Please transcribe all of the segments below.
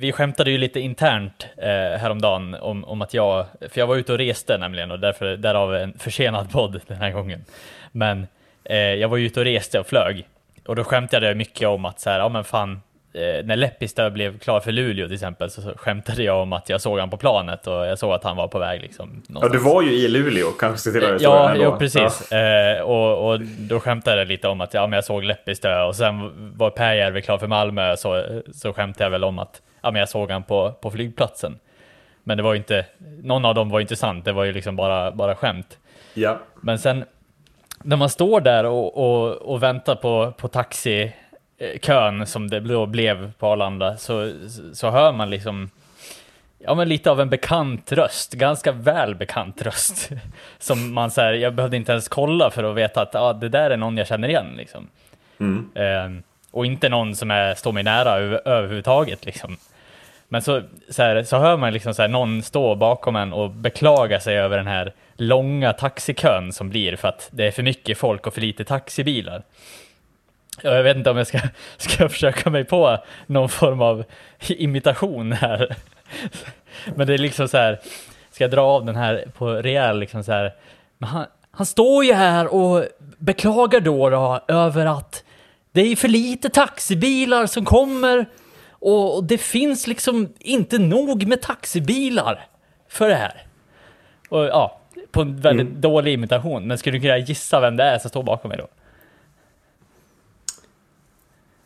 vi skämtade ju lite internt eh, häromdagen om, om att jag, för jag var ute och reste nämligen och därför, därav en försenad podd den här gången. Men eh, jag var ju ute och reste och flög och då skämtade jag mycket om att så här, ja men fan, eh, när Leppistö blev klar för Luleå till exempel så skämtade jag om att jag såg han på planet och jag såg att han var på väg liksom. Ja, du var ju i Luleå, kanske till det Ja, jo, precis. Ja. Eh, och, och då skämtade jag lite om att ja, men jag såg Leppistö och sen var Pääjärvi klar för Malmö så, så skämtade jag väl om att ja, men jag såg han på, på flygplatsen. Men det var ju inte, någon av dem var inte sant, det var ju liksom bara, bara skämt. Ja. Men sen när man står där och, och, och väntar på, på taxikön som det då blev på Arlanda så, så hör man liksom Ja men lite av en bekant röst, ganska väl bekant röst. Som man säger, jag behövde inte ens kolla för att veta att ah, det där är någon jag känner igen liksom. Mm. Eh, och inte någon som är, står mig nära över, överhuvudtaget liksom. Men så, så, här, så hör man liksom så här, någon stå bakom en och beklaga sig över den här långa taxikön som blir för att det är för mycket folk och för lite taxibilar. Jag vet inte om jag ska, ska försöka mig på någon form av imitation här. Men det är liksom så här, ska jag dra av den här på rejäl liksom så här. Men han, han står ju här och beklagar då, då över att det är för lite taxibilar som kommer och det finns liksom inte nog med taxibilar för det här. Och ja, på en väldigt mm. dålig imitation. Men skulle du kunna gissa vem det är som står bakom mig då?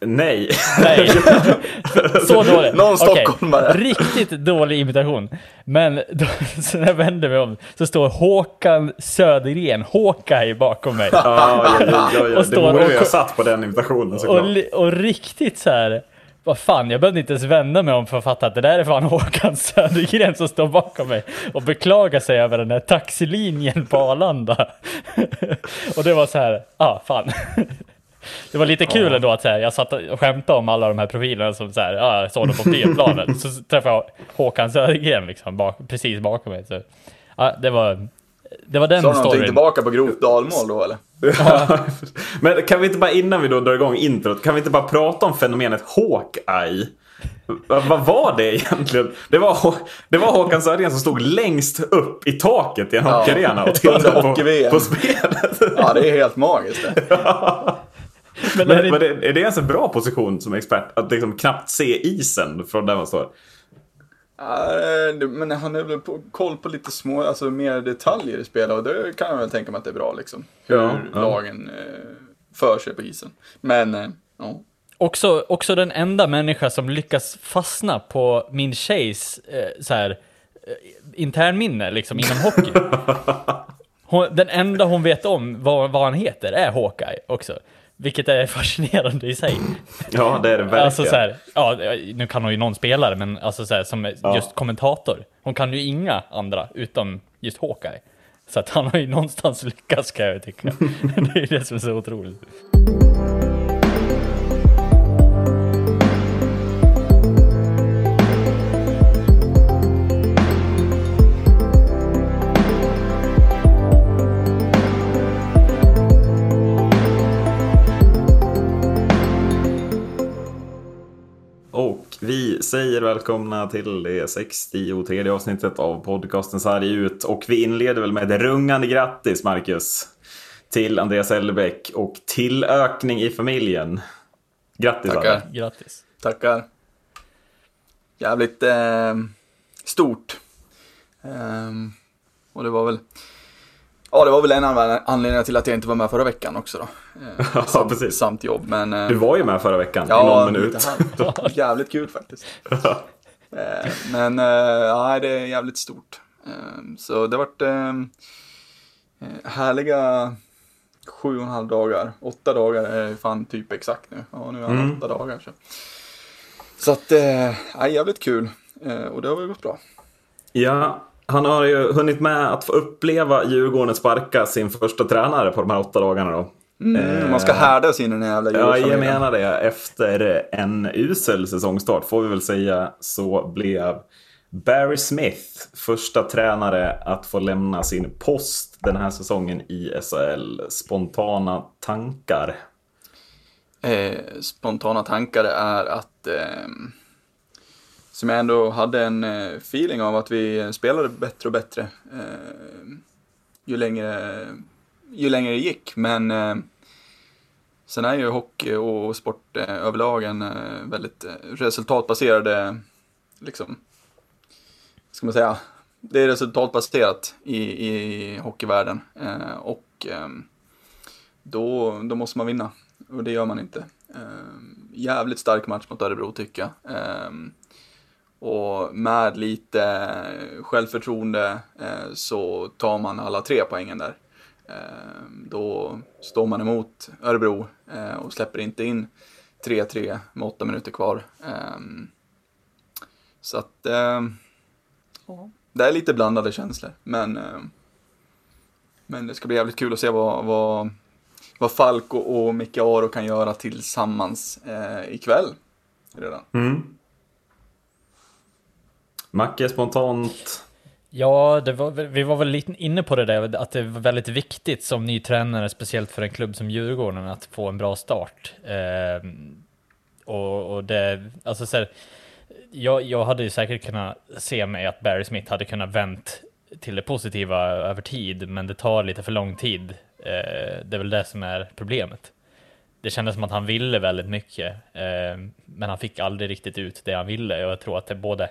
Nej. Nej. Så dåligt. Någon stockholmare. Okay. Riktigt dålig imitation. Men då, så när jag vänder mig om så står Håkan Södergren, Håkaj, bakom mig. Ja, ja, ja, ja, Och står det borde och, jag satt på den imitationen såklart. Och, och riktigt så här vad fan, jag behövde inte ens vända mig om för att fatta att det där är fan Håkan Södergren som står bakom mig och beklagar sig över den här taxilinjen på Arlanda. och det var så här, ja ah, fan. Det var lite kul ändå att så här, jag satt och skämtade om alla de här profilerna som så här, jag såg dem på flygplanet. så träffade jag Håkan Södergren liksom, bak, precis bakom mig. Så, ja, det var, det var den storyn. Sa du någonting tillbaka på grovt dalmål då eller? Men kan vi inte bara innan vi då drar igång introt, kan vi inte bara prata om fenomenet Hawkeye? Vad var det egentligen? Det var, det var Håkan Södergren som stod längst upp i taket i en ja, hockeyarena och tittade på, på spelet. Ja, det är helt magiskt det. Men, men, är, det... men är det ens en bra position som expert? Att liksom knappt se isen från där man står? Uh, men han har väl koll på lite små, alltså mer detaljer i spelet och det kan jag väl tänka mig att det är bra liksom. Hur ja, ja. lagen uh, för sig på isen. Men, uh, ja. Också, också den enda människa som lyckas fastna på min tjejs eh, så här, internminne liksom inom hockey. Hon, den enda hon vet om vad, vad han heter är Hawkeye också. Vilket är fascinerande i sig. Ja, det är det verkligen. Alltså så här, ja, nu kan hon ju någon spelare, men alltså så här, som ja. just kommentator. Hon kan ju inga andra, utom just Hawkeye. Så att han har ju någonstans lyckats kan jag tycka. det är det som är så otroligt. Vi säger välkomna till det 63 avsnittet av podcasten Sarg ut och vi inleder väl med ett rungande grattis Marcus till Andreas Elbeck och tillökning i familjen. Grattis Tackar. Alla. Grattis. Tackar. Jävligt eh, stort. Eh, och det var väl Ja, det var väl en av anledningarna till att jag inte var med förra veckan också då. Eh, ja, samt, precis. Samt jobb, men... Eh, du var ju med förra veckan ja, i någon minut. Jävligt kul faktiskt. Eh, men, ja, det är jävligt stort. Så det har varit härliga sju och en halv dagar. Åtta dagar är fan typ exakt nu. Ja, nu är han mm. åtta dagar. Så, så att, ja, jävligt kul. Och det har väl gått bra. Ja, han har ju hunnit med att få uppleva Djurgården sparka sin första tränare på de här åtta dagarna då. Mm, man ska härda sig in i den jävla Ja, jag menar det. Efter en usel säsongstart får vi väl säga så blev Barry Smith första tränare att få lämna sin post den här säsongen i SHL. Spontana tankar? Eh, spontana tankar är att eh som jag ändå hade en eh, feeling av att vi spelade bättre och bättre eh, ju, längre, ju längre det gick. Men eh, sen är ju hockey och sport eh, överlag en eh, väldigt eh, resultatbaserade, liksom, ska man säga, det är resultatbaserat i, i hockeyvärlden. Eh, och då, då måste man vinna. Och det gör man inte. jävligt stark match mot Örebro tycker jag. Och med lite självförtroende eh, så tar man alla tre poängen där. Eh, då står man emot Örebro eh, och släpper inte in 3-3 med åtta minuter kvar. Så att det är lite blandade känslor. Men, men det ska bli jävligt kul att se vad, vad, vad Falk och, och Micke Aro kan göra tillsammans ikväll redan. Mm. Macke, spontant? Ja, var, vi var väl lite inne på det där, att det var väldigt viktigt som ny tränare, speciellt för en klubb som Djurgården, att få en bra start. Eh, och, och, det, alltså så här, jag, jag hade ju säkert kunnat se mig att Barry Smith hade kunnat vänt till det positiva över tid, men det tar lite för lång tid. Eh, det är väl det som är problemet. Det kändes som att han ville väldigt mycket, eh, men han fick aldrig riktigt ut det han ville och jag tror att det både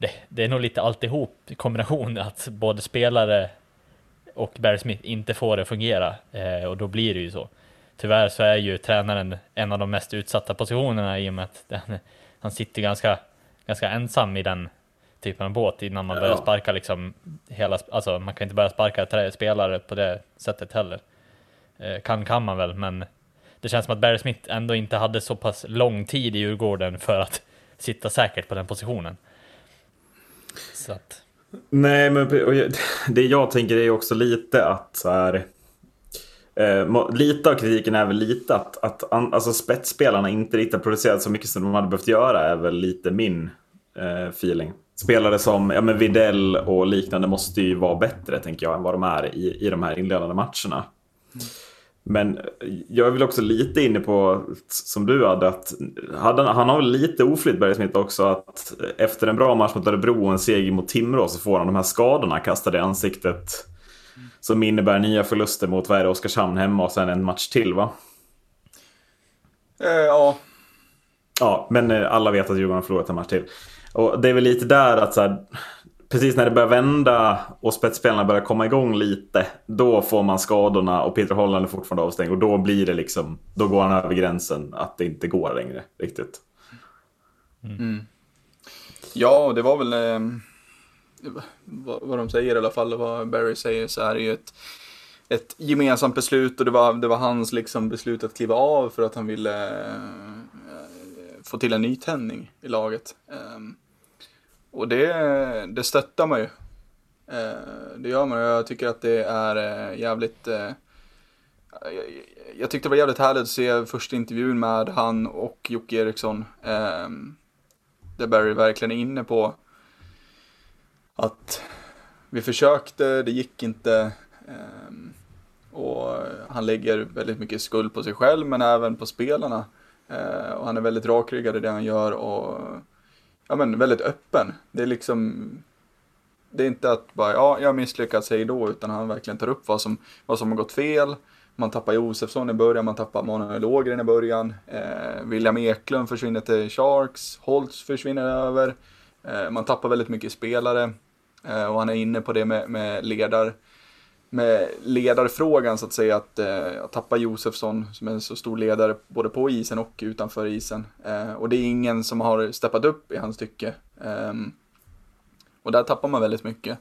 det, det är nog lite alltihop i kombination att både spelare och Barry Smith inte får det fungera eh, och då blir det ju så. Tyvärr så är ju tränaren en av de mest utsatta positionerna i och med att den, han sitter ganska, ganska ensam i den typen av båt innan man börjar sparka liksom hela, alltså man kan inte börja sparka spelare på det sättet heller. Eh, kan kan man väl, men det känns som att Barry Smith ändå inte hade så pass lång tid i Djurgården för att sitta säkert på den positionen. Så att... Nej, men det jag tänker är också lite att så här, eh, lite av kritiken är väl lite att, att alltså spetsspelarna inte riktigt har producerat så mycket som de hade behövt göra är väl lite min eh, feeling. Spelare som ja, men Videll och liknande måste ju vara bättre tänker jag än vad de är i, i de här inledande matcherna. Mm. Men jag är väl också lite inne på, som du hade, att hade, han har väl lite oflyt Berg Smith också. Att efter en bra match mot Örebro och en seger mot Timrå så får han de här skadorna kastade i ansiktet. Som innebär nya förluster mot, vad är det, Oskarshamn hemma och sen en match till va? Eh, ja. Ja, men eh, alla vet att Djurgården har förlorat en match till. Och det är väl lite där att så här, precis när det börjar vända och spetsspelarna börjar komma igång lite, då får man skadorna och Peter Holland är fortfarande avstängd och då blir det liksom, då går han över gränsen att det inte går längre riktigt. Mm. mm. Ja, det var väl eh, vad, vad, de säger i alla fall, vad Barry säger så är det ju ett, ett gemensamt beslut och det var, det var hans liksom beslut att kliva av för att han ville eh, få till en nytändning i laget. Um, och det, det stöttar man ju. Eh, det gör man och jag tycker att det är eh, jävligt eh, jag tyckte det var jävligt härligt att se första intervjun med han och Jocke Eriksson. Ehm, där Barry verkligen är inne på att vi försökte, det gick inte. Ehm, och han lägger väldigt mycket skuld på sig själv men även på spelarna. Och han är väldigt rakryggad i det han gör och ja, men väldigt öppen. Det är liksom, det är inte att bara, ja, jag misslyckats, hej då, utan han verkligen tar upp vad som, vad som har gått fel. Man tappar Josefsson i början, man tappar Manuel Ågren i början. Eh, William Eklund försvinner till Sharks, Holtz försvinner över. Eh, man tappar väldigt mycket spelare. Eh, och han är inne på det med, med ledar med ledarfrågan så att säga, att, eh, att tappa Josefsson som är en så stor ledare både på isen och utanför isen. Eh, och det är ingen som har steppat upp i hans tycke. Eh, och där tappar man väldigt mycket.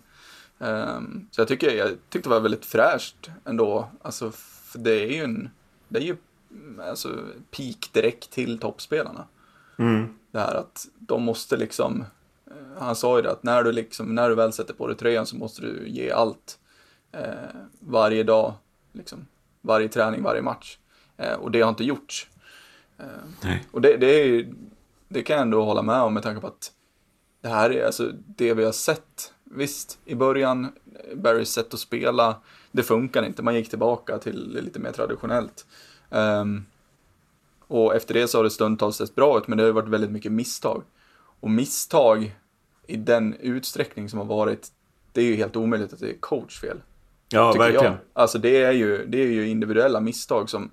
Eh, så jag tycker, jag tyckte det var väldigt fräscht ändå. Alltså, det är ju en, det är ju alltså, peak direkt till toppspelarna. Mm. Det här att de måste liksom, eh, han sa ju det att när du, liksom, när du väl sätter på dig tröjan så måste du ge allt eh, varje dag, liksom, varje träning, varje match. Eh, och det har inte gjorts. Eh, och det, det, är, det kan jag ändå hålla med om med tanke på att det här är alltså det vi har sett. Visst, i början, Barrys sätt att spela, det funkar inte. Man gick tillbaka till lite mer traditionellt. Um, och efter det så har det stundtals sett bra ut, men det har varit väldigt mycket misstag. Och misstag i den utsträckning som har varit, det är ju helt omöjligt att det är coachfel. Ja, verkligen. Jag. Alltså det är, ju, det är ju individuella misstag som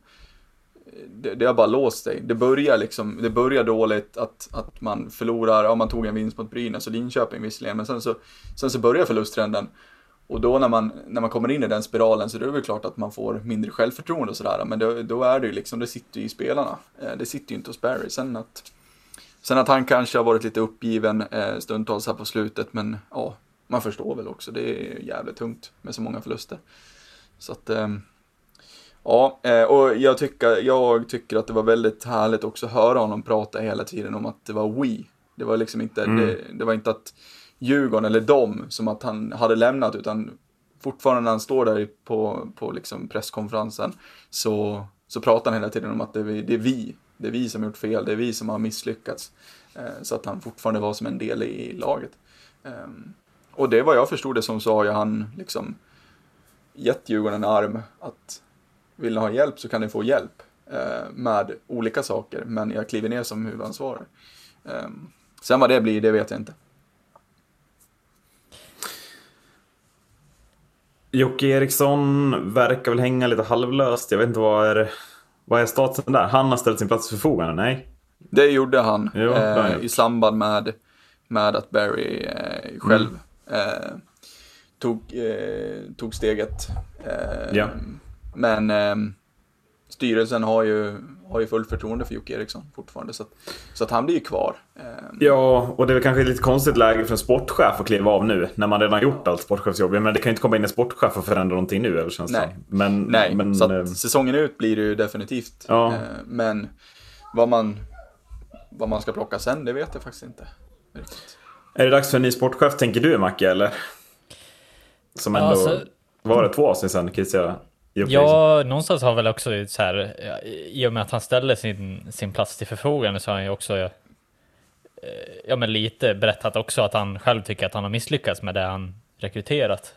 det, det har bara låst sig. Det börjar liksom, det börjar dåligt att, att man förlorar, ja man tog en vinst mot Brynäs och Linköping visserligen, men sen så, sen så börjar förlusttrenden. Och då när man, när man kommer in i den spiralen så är det väl klart att man får mindre självförtroende och sådär, men då, då är det ju liksom, det sitter ju i spelarna. Eh, Det sitter ju inte hos Barry. Sen att, sen att han kanske har varit lite uppgiven eh, stundtals här på slutet, men ja, man förstår väl också, det är jävligt tungt med så många förluster. Så att, ehm, Ja, eh, och jag tycker, jag tycker att det var väldigt härligt också att höra honom prata hela tiden om att det var we. Det var liksom inte, Mm. det, det var inte att Djurgården eller dem som att han hade lämnat utan fortfarande när han står där på, på liksom presskonferensen så, så pratar han hela tiden om att det är, vi- det är vi. Det är vi som har gjort fel, det är vi som har misslyckats. Eh, så att han fortfarande var som en del i laget. Och det vad jag förstod det som så har ju han liksom gett Djurgården en arm att vill ni ha hjälp så kan ni få hjälp eh, med olika saker, men jag kliver ner som huvudansvarig. Eh, sen vad det blir, det vet jag inte. Jocke Eriksson verkar väl hänga lite halvlöst. Jag vet inte vad är, vad är statusen där? Han har ställt sin plats till förfogande? Nej? Det gjorde han Jo, eh, i samband med, med att Barry eh, själv Mm. Eh, tog, eh, tog steget. Eh, Ja. Men eh, styrelsen har ju, har ju fullt förtroende för Jocke Eriksson fortfarande, så att, så att han blir ju kvar. Eh, Ja, och det är väl kanske ett lite konstigt läge för en sportchef att kliva av nu. När man redan gjort allt sportchefsjobb. Men det kan ju inte komma in en sportchef och förändra någonting nu, eller känns Nej. Men, Nej, men, så att säsongen ut blir det ju definitivt. Ja. Eh, Men vad man, vad man ska plocka sen, det vet jag faktiskt inte. riktigt. Är det dags för en ny sportchef, tänker du Macke, eller? Som ändå... Alltså- Var det två avsnitt sen, kritiserade? Ja, någonstans har väl också så här, i och med att han ställde sin, sin plats till förfogande så har han ju också, eh, ja men lite berättat också att han själv tycker att han har misslyckats med det han rekryterat.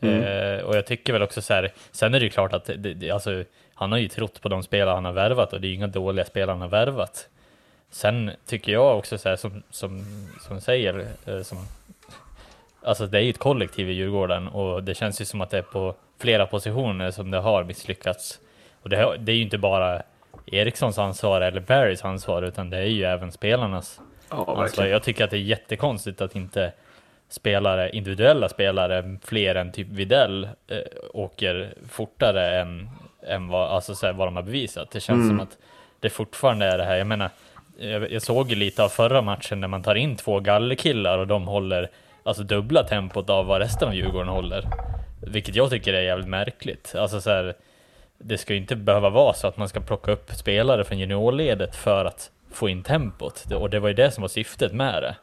Eh, och jag tycker väl också så här, sen är det ju klart att det, alltså, han har ju trott på de spelare han har värvat och det är ju inga dåliga spelare han har värvat. Sen tycker jag också så här som, som, som säger, eh, som, alltså det är ju ett kollektiv i Djurgården och det känns ju som att det är på flera positioner som det har misslyckats. Och det, det är ju inte bara Erikssons ansvar eller Barrys ansvar utan det är ju även spelarnas Ja, ansvar. verkligen. Jag tycker att det är jättekonstigt att inte spelare, individuella spelare, fler än typ Videll, eh, åker fortare än, än vad, alltså så här, vad de har bevisat. Det känns som att det fortfarande är det här, jag menar, jag, jag såg ju lite av förra matchen när man tar in två gallerkillar och de håller alltså dubbla tempot av vad resten av Djurgården håller. Vilket jag tycker är jävligt märkligt. Alltså så här, det ska ju inte behöva vara så att man ska plocka upp spelare från juniorledet för att få in tempot. Och det var ju det som var syftet med det.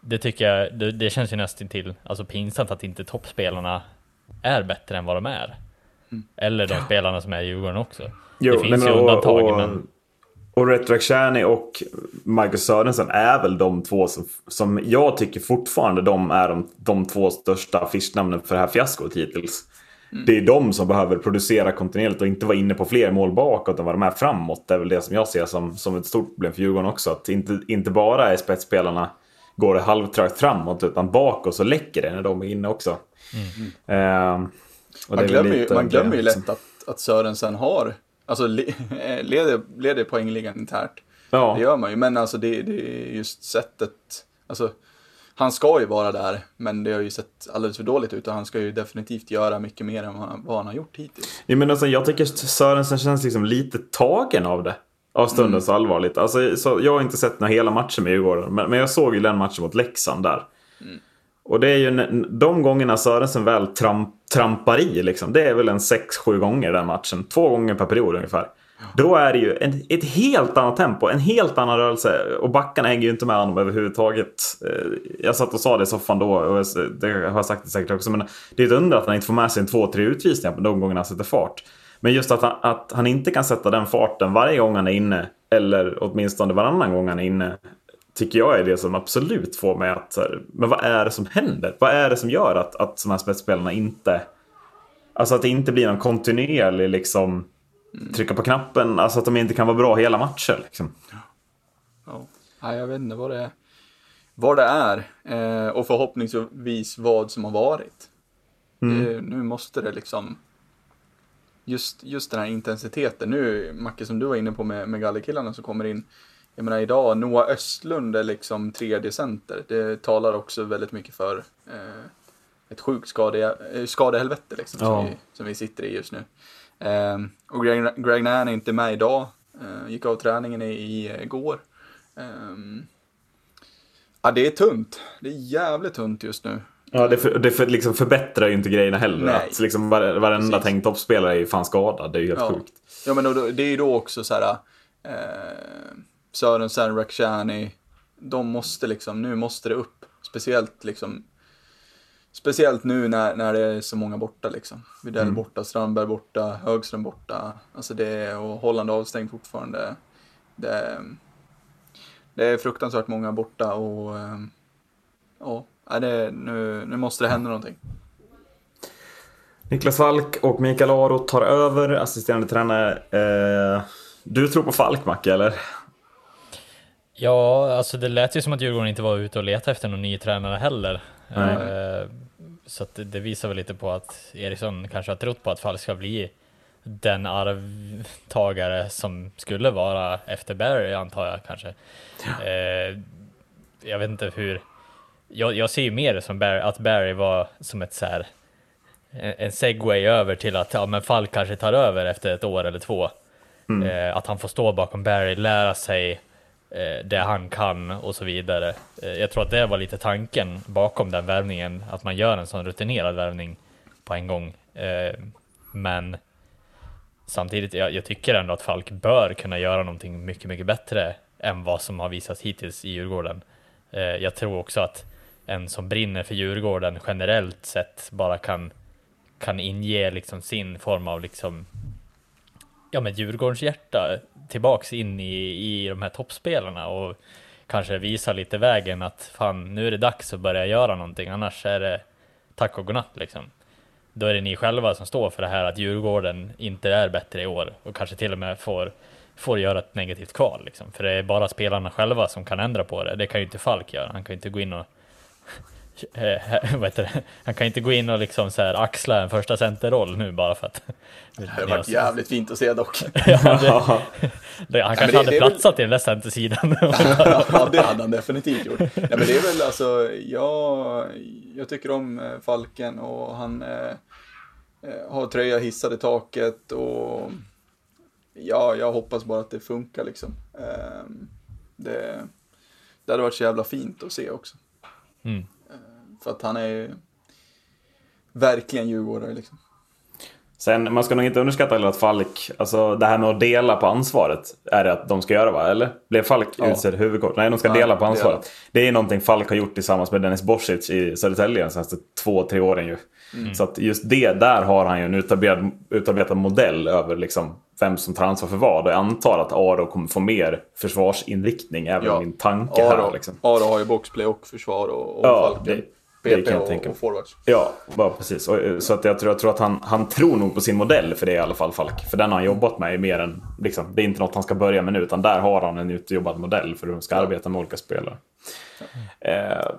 Det tycker jag, det, det känns ju nästan till alltså pinsamt att inte toppspelarna är bättre än vad de är. Eller de spelarna som är i Djurgården också. Jo, det finns nej, ju men, undantag, och, och, men Och Rakhshani och Marcus Sörensen är väl de två som, som jag tycker fortfarande de är de, de två största affischnamnen för det här fiaskot hittills. Det är de som behöver producera kontinuerligt och inte vara inne på fler mål bakåt än vad de är framåt. Det är väl det som jag ser som, som ett stort problem för Djurgården också. Att inte, inte bara är spetsspelarna går det halvtrögt framåt utan bakåt så läcker det när de är inne också. Och det Man glömmer, ju, man glömmer ju lätt att, att Sörensen har, alltså le- leder, leder poängligan internt. Ja. Det gör man ju, men alltså det, det är just sättet, alltså han ska ju vara där, men det har ju sett alldeles för dåligt ut och han ska ju definitivt göra mycket mer än vad han, har gjort hittills. Ja, men alltså, jag tycker Sörensen känns liksom lite tagen av det. Av stundens allvarligt. Alltså, så jag har inte sett några hela matcher med Djurgården. Men, men jag såg ju den matchen mot Leksand där. Och det är ju de gångerna Sörensen väl tramp, trampar i. Liksom, det är väl en 6-7 gånger den matchen. Två gånger per period ungefär. Då är det ju en, ett helt annat tempo, en helt annan rörelse. Och backarna hänger ju inte med honom överhuvudtaget. Eh, Jag satt och sa det i soffan då, och det har jag sagt det säkert också. Men det är ett under att han inte får med sig en två, tre utvisningar på de gångerna han sätter fart. Men just att han, att han inte kan sätta den farten varje gång han är inne, eller åtminstone varannan gång han är inne, tycker jag är det som absolut får mig att... här, Men vad är det som händer? Vad är det som gör att, att de här spetsspelarna inte... Alltså att det inte blir någon kontinuerlig liksom... Trycka på knappen, alltså att de inte kan vara bra hela matcher. Liksom. Ja. Jag vet inte vad det är. vad det är eh, och förhoppningsvis vad som har varit. Mm. nu måste det liksom just, just den här intensiteten. Nu, Macke, som du var inne på med, med Gallerkillarna som kommer in. Jag menar idag, Noah Östlund är liksom tredje center. Det talar också väldigt mycket för eh, ett sjukt skade, eh, skadehelvete liksom, ja. som, vi, som vi sitter i just nu. Eh, och Greg, Greg Nairn är inte med idag. Eh, gick av träningen i, igår. Eh, ja, det är tunt. Det är jävligt tunt just nu. Ja, det, för, det för, liksom förbättrar ju inte grejerna heller. Nej. Att liksom var, varenda tänkt toppspelare är ju fan skadad. Det är ju helt ja. sjukt. Ja, men då, det är ju då också så här. Eh, Sörensen, Rakhshani. De måste liksom, nu måste det upp. Speciellt liksom. Speciellt nu när, när det är så många borta liksom. Widell mm. borta, Strandberg borta, Högström borta. Alltså det är, och Holland avstängd fortfarande. Det, det är fruktansvärt många borta och eh, ja, det, nu, nu måste det hända någonting. Niklas Falk och Mikael Aro tar över assisterande tränare. Eh, du tror på Falk, Macke, eller? Ja, alltså det lät ju som att Djurgården inte var ute och letade efter någon ny tränare heller. Eh, så det, det, visar väl lite på att Eriksson kanske har trott på att Falk ska bli den arvtagare som skulle vara efter Barry, antar jag kanske. Ja. Eh, jag vet inte hur jag, jag ser ju mer som Barry, att Barry var som ett så här, en segway över till att ja, men Falk kanske tar över efter ett år eller två. Mm. Eh, att han får stå bakom Barry, lära sig Eh, det han kan och så vidare. Eh, jag tror att det var lite tanken bakom den värvningen, att man gör en sån rutinerad värvning på en gång. Eh, men samtidigt, jag, jag, tycker ändå att Falk bör kunna göra någonting mycket, mycket bättre än vad som har visats hittills i Djurgården. Jag tror också att en som brinner för Djurgården generellt sett bara kan, kan inge liksom sin form av liksom ja men Djurgårdens hjärta tillbaks in i, i de här toppspelarna och kanske visa lite vägen att fan nu är det dags att börja göra någonting annars är det tack och godnatt liksom. Då är det ni själva som står för det här att Djurgården inte är bättre i år och kanske till och med får, får göra ett negativt kval liksom. För det är bara spelarna själva som kan ändra på det. Det kan ju inte Falk göra. Han kan ju inte gå in och eh, vad heter det? Han kan inte gå in och liksom så här axla en första centerroll nu bara för att... Det hade varit jävligt fint att se dock. ja, det, det, han kanske hade platsat väl... i den där centersidan. ja, det hade han definitivt gjort. Nej, men det är väl alltså, jag, jag tycker om eh, Falken och han eh, eh, har tröja hissad i taket och ja, jag hoppas bara att det funkar liksom. Eh, det, det hade varit så jävla fint att se också. Mm. För att han är ju verkligen djurgårdare liksom. Sen, man ska nog inte underskatta att Falk, alltså det här med att dela på ansvaret, är det att de ska göra va? Eller? Blev Falk ja. utsedd huvudcoach? Nej, de ska Nej, dela på ansvaret. Dela. Det är någonting Falk har gjort tillsammans med Dennis Bosic i Södertälje de senaste två, tre åren ju. Mm. Så att just det, där har han ju en utarbetad, utarbetad modell över liksom vem som tar ansvar för vad. Och jag antar att Aro kommer få mer försvarsinriktning, även ja. min tanke Aro, här. Liksom. Aro har ju boxplay och försvar och, och ja, Falken. Det, Jag tänka. och forwards. Ja, bara precis. Och, eh, så att jag tror, jag tror att han, han tror nog på sin modell för det i alla fall, Falk. För den har han jobbat med mer än... Liksom, det är inte något han ska börja med nu, utan där har han en utjobbad modell för hur de ska arbeta med olika spelare. Eh,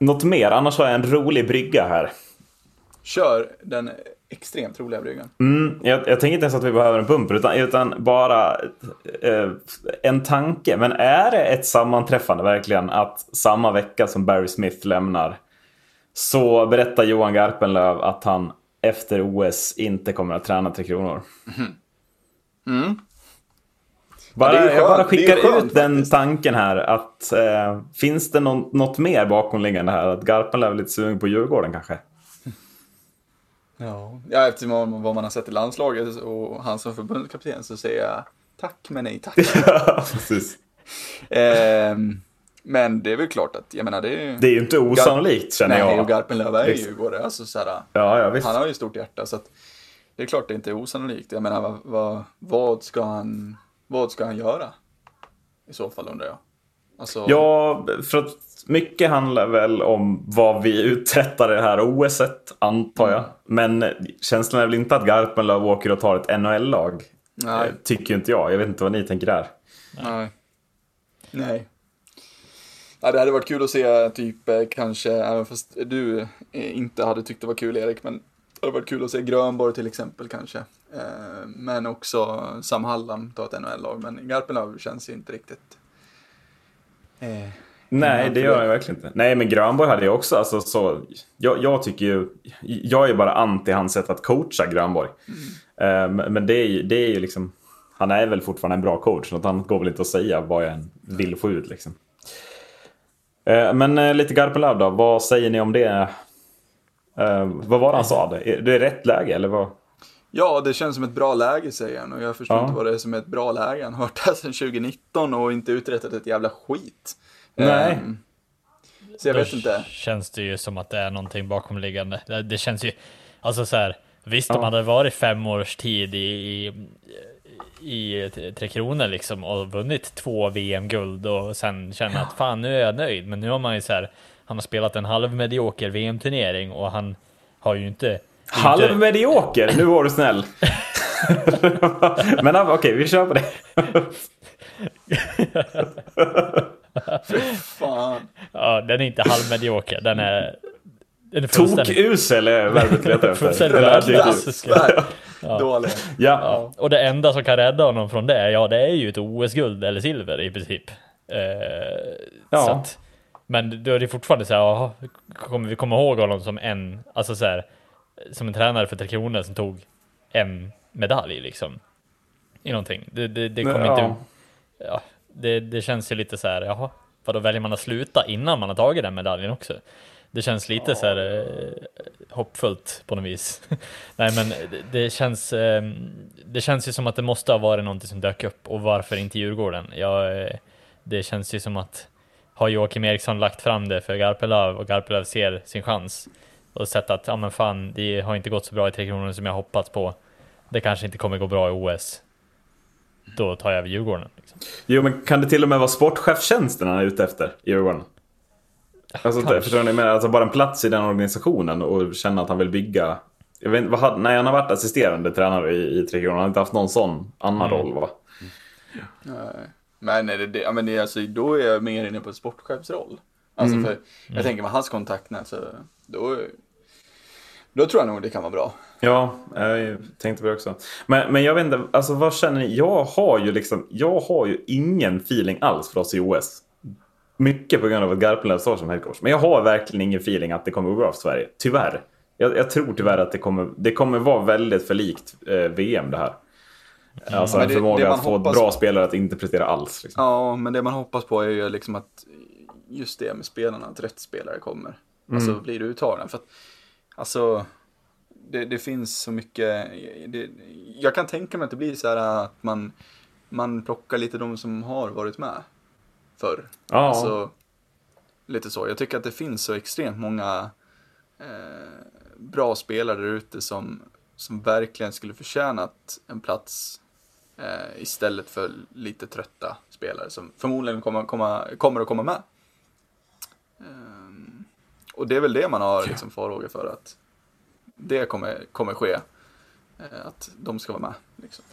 något mer? Annars har jag en rolig brygga här. Kör den extremt roliga bryggan. Mm, jag, jag tänker inte ens att vi behöver en bumper utan, utan bara eh, en tanke. Men är det ett sammanträffande verkligen att samma vecka som Barry Smith lämnar så berättar Johan Garpenlöv att han efter OS inte kommer att träna Tre Kronor. Mm. Mm. Bara, ja, jag bara skickar skönt, ut den tanken här att eh, finns det någon, något mer bakomliggande här? Att Garpenlöv är lite sugen på Djurgården kanske? Ja, ja eftersom vad man har sett i landslaget och han som förbundskapten så säger jag tack men nej tack. ja, precis. eh, men det är väl klart att, jag menar det är Det är ju inte osannolikt Gar känner jag. Nej, och Garpenlöv är ju Djurgårdare. Alltså, så här, ja, ja, visst. Han har ju stort hjärta så att det är klart det inte är osannolikt. Jag menar vad, vad, vad, ska han, vad ska han göra? I så fall undrar jag. Alltså... Ja, för att mycket handlar väl om vad vi uträttar i det här OSet, antar jag. Mm. Men känslan är väl inte att Garpenlöv åker och tar ett NHL-lag? Nej. Tycker inte jag. Jag vet inte vad ni tänker där. Nej. Nej. Ja, det hade varit kul att se typ eh, kanske, även fast du eh, inte hade tyckt det var kul Erik, men det hade varit kul att se Grönborg till exempel kanske. Eh, Men också Sam Hallam ta ett NHL-lag, men Garpenlöv känns ju inte riktigt. Eh, Nej, Mm, det gör jag verkligen inte. Nej, men Grönborg hade jag också. Alltså, så, jag, jag tycker ju... Jag är bara anti hans sätt att coacha Grönborg. Eh, men det är, ju- det är ju liksom... Han är väl fortfarande en bra coach. Att han går väl inte att säga vad jag än vill få ut liksom. Eh, men eh, lite Garpenlöv då. Vad säger ni om det? Eh, vad var det han sa? Det är det är rätt läge eller vad? Ja, det känns som ett bra läge säger han och jag förstår Ja. inte vad det är som är ett bra läge. Han har varit här sedan 2019 och inte uträttat ett jävla skit. Nej. Ehm, så jag Då vet inte. känns det ju som att det är någonting bakomliggande. Det, det känns ju, alltså så här, visst om Ja. man hade varit fem års tid i, i, i Tre Kronor liksom och vunnit två VM-guld och sen känna att fan nu är jag nöjd. Men nu har man ju så här, han har spelat en halvmedioker VM-turnering och han har ju inte... ju inte- Halvmedioker, nu var du snäll. men okej, vi kör på det. Fan. Ja, den är inte halvmedioker, den är... Tokusel är verbet jag letar efter. Fullständigt Eller. Svär. Dålig. Ja. Ja, och det enda som kan rädda honom från det, ja det är ju ett OS-guld eller silver i princip. Eh, Ja. så att, men då är det fortfarande så här, jaha, kommer vi komma ihåg honom som en, alltså så här, som en tränare för Tre Kronor som tog en medalj liksom. I någonting. Det, det, det kommer Ja. inte, ja, det, det känns ju lite så här, jaha, vad då väljer man att sluta innan man har tagit den medaljen också? Det känns lite så här eh, hoppfullt på något vis. Nej men det, känns, eh, det känns ju som att det måste ha varit någonting som dök upp och varför inte Djurgården? Ja, eh, det känns ju som att har Joakim Eriksson lagt fram det för Garpenlöv och Garpenlöv ser sin chans och sett att ja men fan, det har inte gått så bra i Tre Kronor som jag hoppats på. Det kanske inte kommer gå bra i OS. Då tar jag över Djurgården. Liksom. Jo, men kan det till och med vara sportchefstjänsten han är ute efter i Djurgården? Alltså, kanske. förstår ni? menar? Alltså bara en plats i den organisationen och känna att han vill bygga. Jag vet, inte, hade, nej, han har varit assisterande tränare i, i Tre Kronor. Han har inte haft någon sån annan Mm. roll va? Nej. Men, är det, det, men det, alltså, då är jag mer inne på sportchefsroll. Alltså Mm. för, jag tänker med hans kontaktnät så då, då tror jag nog det kan vara bra. Ja, jag tänkte på det också. Men, men jag vet inte, alltså vad känner ni? Jag har ju liksom, jag har ju ingen feeling alls för oss i OS. Mycket på grund av att Garpenlöv står som headcoach. Men jag har verkligen ingen feeling att det kommer gå bra för Sverige. Tyvärr. Jag, jag tror tyvärr att det kommer, det kommer vara väldigt för likt eh, VM det här. Alltså Men en det- förmåga det man att få bra spelare att inte prestera alls. Liksom. Ja, men det man hoppas på är ju liksom att just det med spelarna, att rätt spelare kommer. Alltså Mm. blir uttagna. För att, alltså, det, det finns så mycket, det, jag kan tänka mig att det blir så här att man, man plockar lite de som har varit med förr. Ja. Alltså, lite så. Jag tycker att det finns så extremt många eh, bra spelare där ute som, som verkligen skulle förtjänat en plats eh, istället för lite trötta spelare som förmodligen kommer, komma, kommer att komma med. Ehm, och det är väl det man har liksom farhågor för att det kommer, kommer ske. Eh, att de ska vara med. Liksom.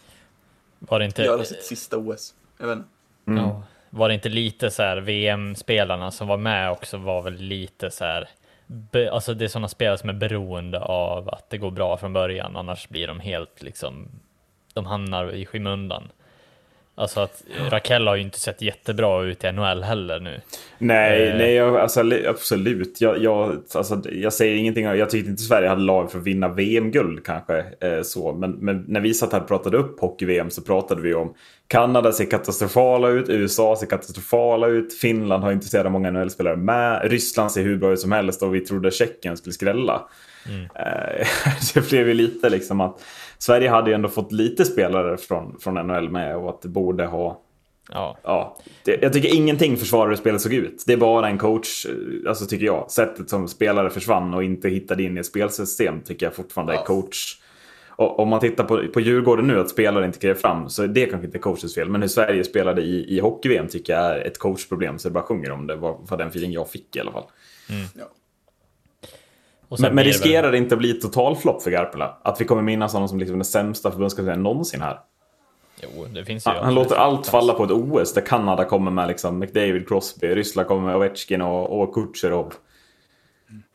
Var det inte... Göra sitt sista OS. Jag vet inte. Mm. Ja. Var det inte lite så här VM-spelarna som var med också var väl lite så här be, alltså det är sådana spelare som är beroende av att det går bra från början, annars blir de helt liksom, de hamnar i skymundan. Alltså att Rakell har ju inte sett jättebra ut i NHL heller nu. Nej, Eh. nej jag, alltså, absolut. Jag, jag, alltså, jag säger ingenting. Jag tyckte inte Sverige hade lag för att vinna VM-guld kanske. Eh, så. Men, men när vi satt här och pratade upp hockey-VM så pratade vi om Kanada ser katastrofala ut, USA ser katastrofala ut, Finland har inte så jävla många NHL-spelare med, Ryssland ser hur bra ut som helst och vi trodde Tjeckien skulle skrälla. Eh, det blev ju lite liksom att Sverige hade ju ändå fått lite spelare från, från NHL med och att det borde ha Ja, Ja, det, jag tycker ingenting försvarar hur spelet såg ut. Det är bara en coach, eh, alltså tycker jag. Sättet som spelare försvann och inte hittade in i ett spelsystem tycker jag fortfarande är Ja. coach. Och, om man tittar på, på Djurgården nu, att spelare inte klev fram, så det kanske inte är coachens fel. Men hur Sverige spelade i, i hockey-VM tycker jag är ett coachproblem, så jag bara sjunger om det. var, var den feeling jag fick i alla fall. Ja. Men, men riskerar det inte att bli totalflopp för Garpela? Att vi kommer minnas honom som liksom den sämsta förbundskaptenen någonsin här? Jo, det finns ju. Han, han låter allt falla på ett OS där Kanada kommer med liksom McDavid, Crosby, Ryssland kommer med Ovechkin och, och Kutjerov.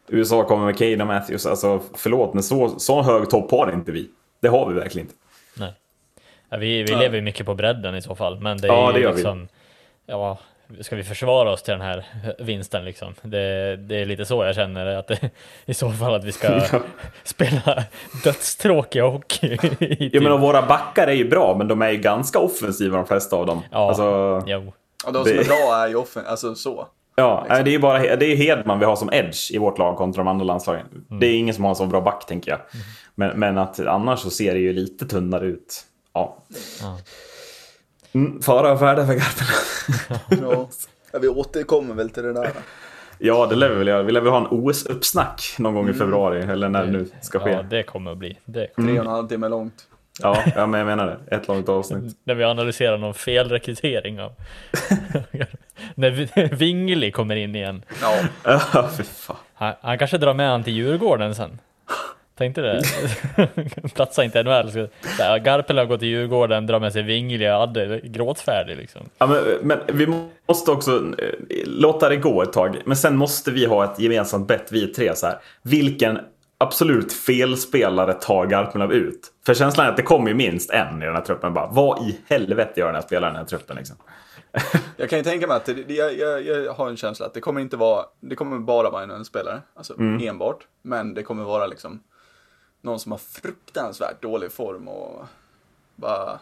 USA kommer med Kane och Matthews. Alltså förlåt, men så, så hög topp har inte vi. Det har vi verkligen inte. Nej. Ja, vi vi Ja. lever ju mycket på bredden i så fall, men det är Ja, ju det gör vi. liksom... Ja, ska vi försvara oss till den här vinsten liksom? Det, det är lite så jag känner att det, i så fall att vi ska Ja. spela dödstråkig hockey. i Ja, men och typ- våra backar är ju bra, men de är ju ganska offensiva de flesta av dem. Ja. Alltså, Jo. Och de som är bra är ju offen, alltså så. ja, liksom. det är ju bara det är Hedman vi har som edge i vårt lag kontra de andra landslagen. Mm. Det är ingen som har en så bra back, tänker jag. Men, men att annars så ser det ju lite tunnare ut. Ja. Ja. Mm, fara och färda för Garpen. Ja. Ja, vi återkommer väl till det där. Ja, det lär vi väl göra. Vi lär väl ha en OS-uppsnack någon gång i februari, eller när det nu ska ske. Ja, Ja, det kommer att bli. Det. Tre och en halv timme långt. ja, men jag menar det. Ett långt avsnitt. När vi analyserar någon felrekrytering av... När Vi- Wingli kommer in igen. Ja, Ja, fy fan. Han, han kanske drar med han till Djurgården sen. Tänkte det? Platsar inte NHL. Så, här, Garpenlöv går till Djurgården, drar med sig Wingli och Adde, gråtfärdig liksom. Ja, men, men vi måste också eh, låta det gå ett tag. Men sen måste vi ha ett gemensamt bett, vi tre. Så här. Vilken absolut felspelare tar Garpenlöv ut? För känslan är att det kommer ju minst en i den här truppen. Bara, vad i helvete gör den här spelaren i den här truppen? Liksom? jag kan ju tänka mig att det, det, jag, jag, jag har en känsla att det kommer inte vara, det kommer bara vara en spelare, alltså enbart. Men det kommer vara liksom någon som har fruktansvärt dålig form och bara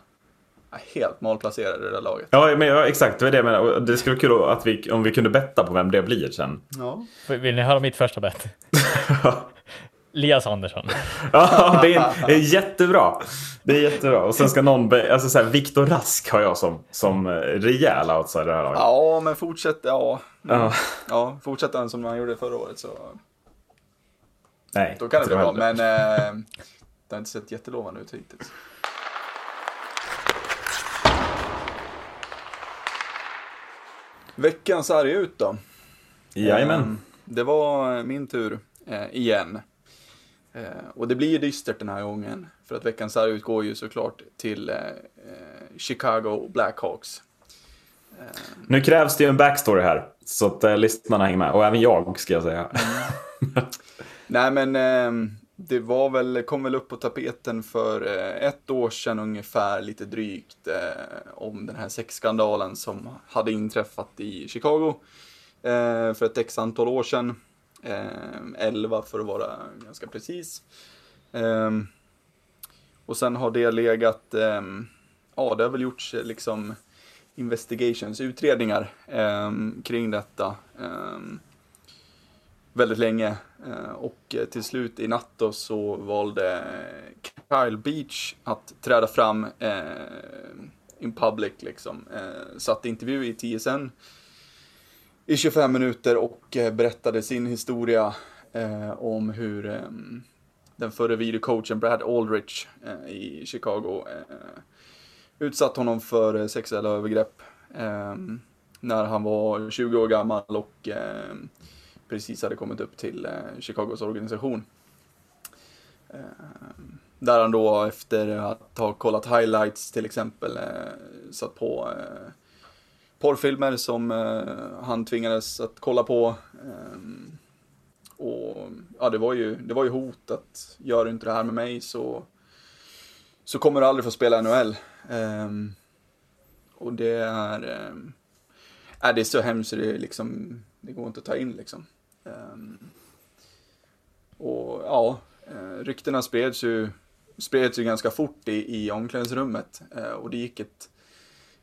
helt malplacerad i det där laget. Ja, men, ja, exakt. Det var det jag menade. Det skulle vara kul att vi, om vi kunde betta på vem det blir sen. Ja. Vill ni höra mitt första bett? Lias Andersson. Ja, det är, det är jättebra. Det är jättebra. Och sen ska någon... Be, alltså så här, Viktor Rask har jag som, som eh, rejäl outsider det här laget. Ja, men fortsätt, ja. Ja. Ja, fortsätter han som han gjorde förra året så Nej, då kan det bli bra. Men eh, det har inte sett jättelovande ut hittills. Veckans arga ut då. Jajamän. Eh, Det var min tur eh, igen. Eh, och det blir ju dystert den här gången. För att veckans arga ut går ju såklart till eh, eh, Chicago Blackhawks. Nu krävs det ju en backstory här. Så att eh, lyssnarna hänger med. Och även jag, ska jag säga. Nej men eh, det var väl, kom väl upp på tapeten för eh, ett år sedan ungefär, lite drygt, eh, om den här sexskandalen som hade inträffat i Chicago eh, för ett x antal år sedan. Eh, 11 för att vara ganska precis. Eh, och sen har det legat, eh, ja det har väl gjorts eh, liksom investigations, utredningar eh, kring detta. Ehm, Väldigt länge. Eh, och eh, till slut i natt då så valde eh, Kyle Beach att träda fram eh, in public liksom. Eh, satt intervju i TSN i 25 minuter och berättade sin historia eh, om hur eh, den förre videocoachen Brad Aldrich eh, i Chicago eh, utsatt honom för sexuella övergrepp eh, när han var 20 år gammal och eh, precis hade kommit upp till eh, Chicagos organisation. Eh, där han då efter att ha kollat highlights till exempel eh, satt på porrfilmer som han tvingades att kolla på. Och ja, det var ju, det var ju hot att gör du inte det här med mig så, så kommer du aldrig få spela NHL. Och det är, är det är så hemskt så det liksom, det går inte att ta in liksom. Ehm, och ja, eh, ryktena spreds ju, spreds ju ganska fort i, i omklädningsrummet. Eh, och det gick ett,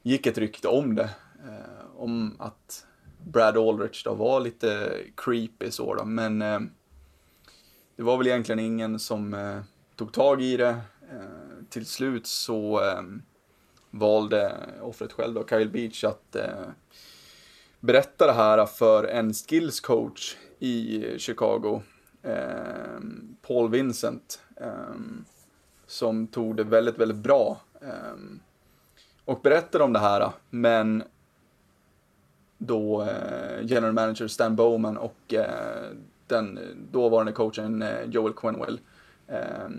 gick ett rykte om det. Eh, om att Brad Aldrich då var lite creepy så då. Men det var väl egentligen ingen som tog tag i det. Till slut så valde offret själv då, Kyle Beach, att eh, berätta det här för en skills coach i Chicago, eh, Paul Vincent, eh, som tog det väldigt, väldigt bra. Eh, och berättade om det här, men då eh, general manager Stan Bowman och eh, den dåvarande coachen eh, Joel Quenwell eh,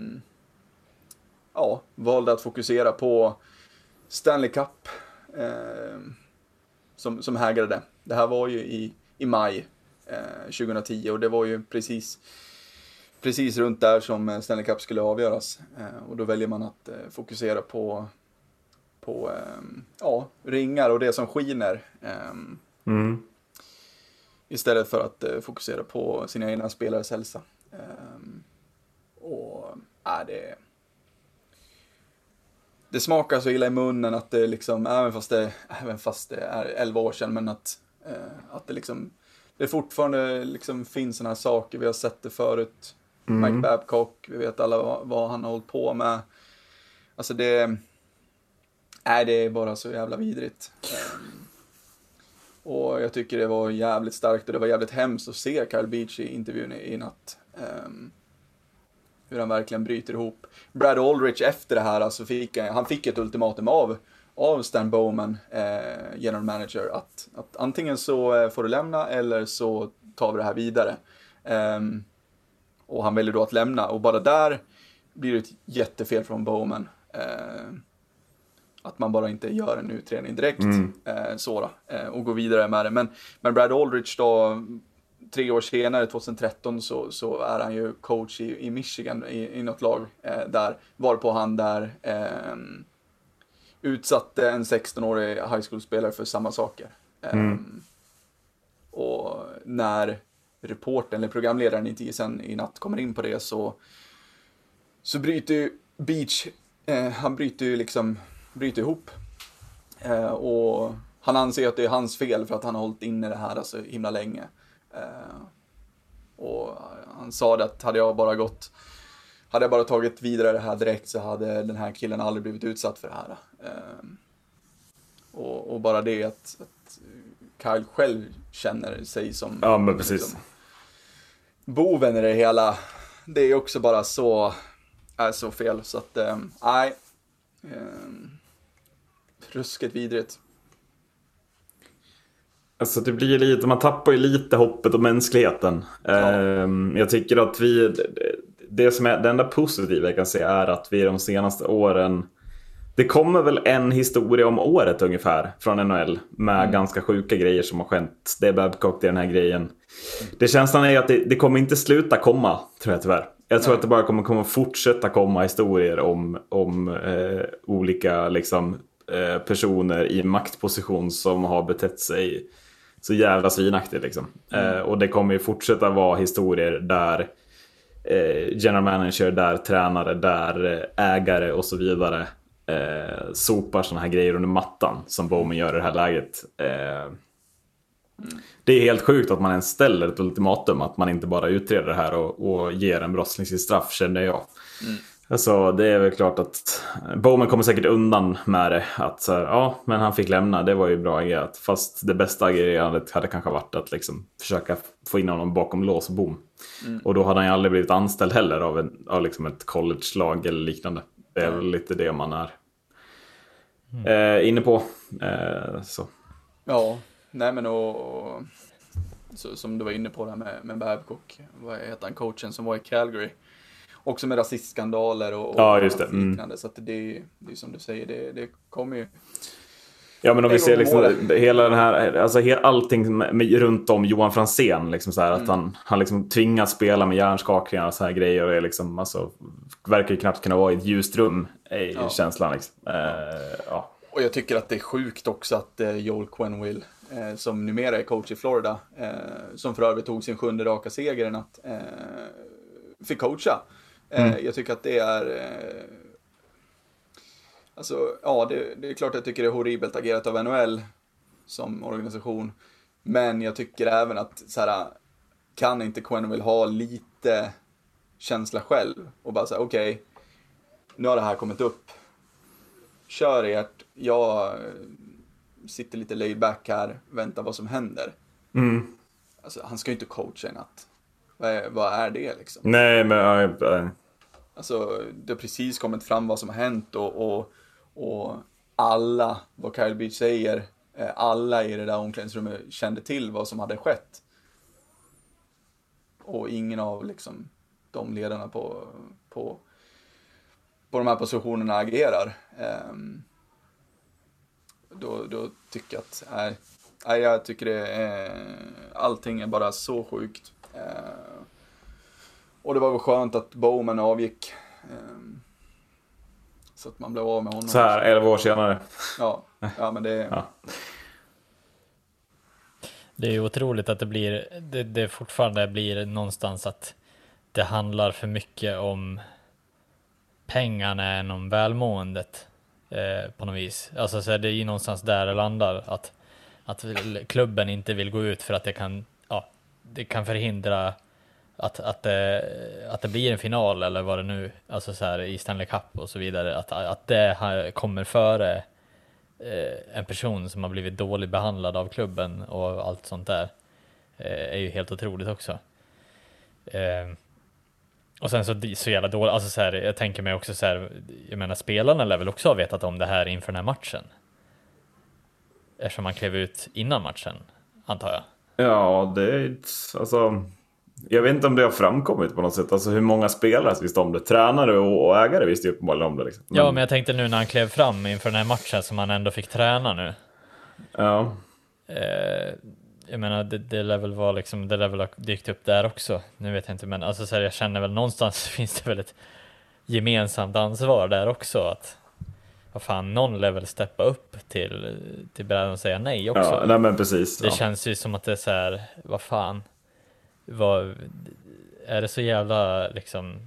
ja, valde att fokusera på Stanley Cup eh, som, som hägrade. Det här var ju i, i maj eh, 2010 och det var ju precis, precis runt där som Stanley Cup skulle avgöras. Eh, och då väljer man att eh, fokusera på, på ehm, ja, ringar och det som skiner. Ehm, Mm. Istället för att eh, fokusera på sina egna spelares hälsa. Och äh, det, det smakar så illa i munnen att det liksom, även fast det, även fast det är 11 år sedan, men att, eh, att det liksom, det fortfarande liksom finns sådana här saker, vi har sett det förut. Mike Babcock, vi vet alla vad, vad han har hållit på med. Alltså det, nej det är bara så jävla vidrigt. Ehm, och jag tycker det var jävligt starkt och det var jävligt hemskt att se Kyle Beach i intervjun i, i natt. Ehm, hur han verkligen bryter ihop. Brad Aldrich efter det här, alltså fick, han fick ett ultimatum av, av Stan Bowman, eh, general manager, att, att antingen så eh, får du lämna eller så tar vi det här vidare. Ehm, och han väljer då att lämna och bara där blir det ett jättefel från Bowman. Ehm, att man bara inte gör en utredning direkt eh, så då, eh, och går vidare med det. Men, men Brad Aldrich då, tre år senare, 2013, så, så är han ju coach i, i Michigan i, i något lag eh, där, varpå han där eh, utsatte en 16-årig high school-spelare för samma saker. Eh, Och när reporten eller programledaren i TSN i natt kommer in på det så, så bryter ju Beach, eh, han bryter ju liksom, bryter ihop. Eh, och han anser att det är hans fel för att han har hållit inne det här så himla länge. Eh, och han sa det att hade jag bara gått, hade jag bara tagit vidare det här direkt så hade den här killen aldrig blivit utsatt för det här. Eh, och, och bara det att, att Kyle själv känner sig som Ja, men precis. liksom, boven i det hela. Det är också bara så, är så fel. Så att, eh, nej. Eh, ruskigt vidrigt. Alltså det blir lite, man tappar ju lite hoppet och mänskligheten. Ehm, jag tycker att vi, det- som är, det enda positiva jag kan säga är att vi de senaste åren, det kommer väl en historia om året ungefär från NHL med ganska sjuka grejer som har skett. Det är Babcock, det är den här grejen. Det känslan är att det, det kommer inte sluta komma, tror jag tyvärr. Jag tror Nej. att det bara kommer, kommer fortsätta komma historier om, om eh, olika liksom, eh, personer i maktposition som har betett sig så jävla svinaktigt. Liksom. Eh, och det kommer ju fortsätta vara historier där Eh, general manager, där tränare, där eh, ägare och så vidare eh, sopar sådana här grejer under mattan som Bowman gör i det här läget. Eh, det är helt sjukt att man ens ställer ett ultimatum, att man inte bara utreder det här och, och ger en brottsling sitt straff, känner jag. Mm. Alltså det är väl klart att Bowman kommer säkert undan med det. Att så här, ja, men han fick lämna, det var ju bra agerat. Fast det bästa agerandet hade kanske varit att liksom försöka få in honom bakom lås och bom. Och då hade han ju aldrig blivit anställd heller av, en, av liksom ett college-lag eller liknande. Det är väl lite det man är eh, inne på. Eh, så. Ja, nej men och, och så, som du var inne på det här med, med Babcock, vad heter han, coachen som var i Calgary. Också med rasistskandaler och, och Ja, Mm. liknande. Så att det, är- det är som du säger, det, det kommer ju. Ja men om vi ser liksom hela den här, alltså allting med, runt om Johan Franzén. Liksom så här, Mm. Att han, han liksom tvingas spela med hjärnskakningar och så här grejer. Och är liksom, alltså, verkar ju knappt kunna vara i ett ljust rum. Är Ja. känslan liksom. Eh, ja. Och jag tycker att det är sjukt också att eh, Joel Quenville, eh, som numera är coach i Florida, eh, som för övrigt tog sin sjunde raka seger i natt, eh, fick coacha. Eh, Jag tycker att det är... Eh, alltså, ja, det, det är klart jag tycker det är horribelt agerat av NHL som organisation. Men jag tycker även att så här, kan inte Quenville ha lite känsla själv och bara säga okej, nu har det här kommit upp kör ert, jag eh, sitter lite laid back här, väntar vad som händer. Mm. Alltså, han ska ju inte coacha i natt. Vad är, vad är det liksom? Nej men... Alltså, det har precis kommit fram vad som har hänt och, och, och alla, vad Kyle Beach säger, eh, alla i det där omklädningsrummet kände till vad som hade skett. Och ingen av liksom de ledarna på, på, på de här positionerna agerar. Um, då, då tycker jag att, nej, jag tycker det är, allting är bara så sjukt. Eh, och det var väl skönt att Bowman avgick. Eh, så att man blev av med honom. Så här 11 år senare. Ja, ja men det... Ja. Det är ju otroligt att det blir, det, det fortfarande blir någonstans att det handlar för mycket om pengarna än om välmåendet eh, på något vis. Alltså så är det är ju någonstans där det landar att, att klubben inte vill gå ut för att det kan, ja, det kan förhindra att, att, det, att det blir en final eller vad det nu, alltså så här i Stanley Cup och så vidare, att, att det här kommer före eh, en person som har blivit dåligt behandlad av klubben och allt sånt där eh, är ju helt otroligt också. Eh, och sen så, så jävla dåligt, alltså så här, jag tänker mig också så här, jag menar spelarna lär väl också ha vetat om det här inför den här matchen? Eftersom man klev ut innan matchen, antar jag. Ja, det är alltså jag vet inte om det har framkommit på något sätt. Alltså hur många spelare visste om det? Tränare och, ägare visste ju uppenbarligen om det. Liksom. Men... Ja, men jag tänkte nu när han klev fram inför den här matchen som han ändå fick träna nu. Ja. Eh, jag menar, det, det lär väl vara liksom, det lär väl ha dykt upp där också. Nu vet jag inte, men alltså så här, jag känner väl någonstans finns det väl ett gemensamt ansvar där också. Att vad fan, någon lär väl steppa upp till, till brädan och säga nej också. Ja, nej men precis. Det ja. känns ju som att det är så här, vad fan vad, är det så jävla liksom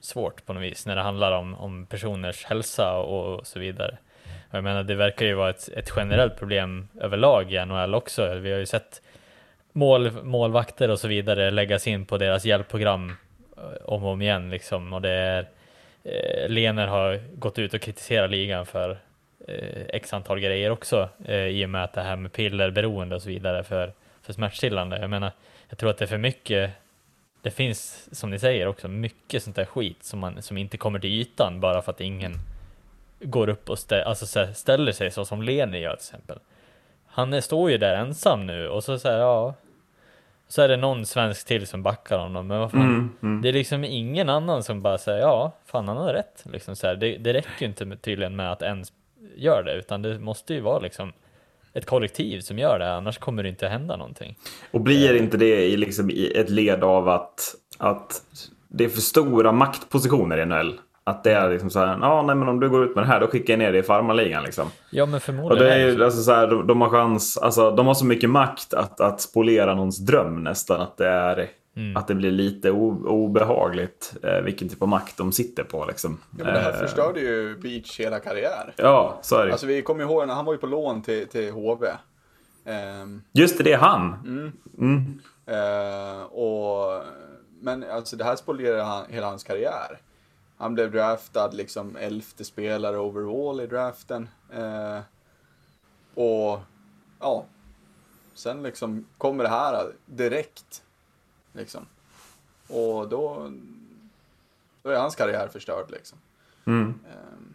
svårt på något vis när det handlar om, om personers hälsa och, så vidare. Och jag menar, det verkar ju vara ett, ett generellt problem överlag i NHL också. Vi har ju sett mål, målvakter och så vidare läggas in på deras hjälpprogram eh, om och om igen liksom. Och det är, eh, Lener har gått ut och kritiserat ligan för eh, x antal grejer också eh, i och med att det här med pillerberoende och så vidare för, för smärtstillande. Jag menar, jag tror att det är för mycket det finns, som ni säger också, mycket sånt där skit som, man, som inte kommer till ytan bara för att ingen går upp och stä, alltså ställer sig så som Leni gör till exempel. Han är, står ju där ensam nu och så säger ja, så är det någon svensk till som backar honom, men vad fan, mm, mm. det är liksom ingen annan som bara säger ja, fan han har rätt. Liksom så här, det, det räcker ju inte med, tydligen med att en gör det, utan det måste ju vara liksom ett kollektiv som gör det, annars kommer det inte hända någonting. Och blir inte det i, liksom, i ett led av att, att det är för stora maktpositioner i NHL? Att det är liksom så här, ja nej men om du går ut med det här då skickar jag ner dig i farmarligan liksom. Ja men förmodligen. Och det är alltså så här, de, de, har chans, alltså de har så mycket makt att, att spolera någons dröm nästan. Att det är Mm. Att det blir lite obehagligt eh, vilken typ av makt de sitter på. Liksom. Ja, men det här eh, förstörde ju Beach hela karriär. Ja, så är det. Alltså vi kommer ihåg när han var ju på lån till, till HV. Um, Just det, det är han. Mm. Mm. Uh, och, men alltså det här spolierade han, hela hans karriär. Han blev draftad liksom elfte spelare overall i draften. Uh, och ja, sen liksom kommer det här direkt Liksom. Och då, då är hans karriär förstörd liksom. Mm. Um,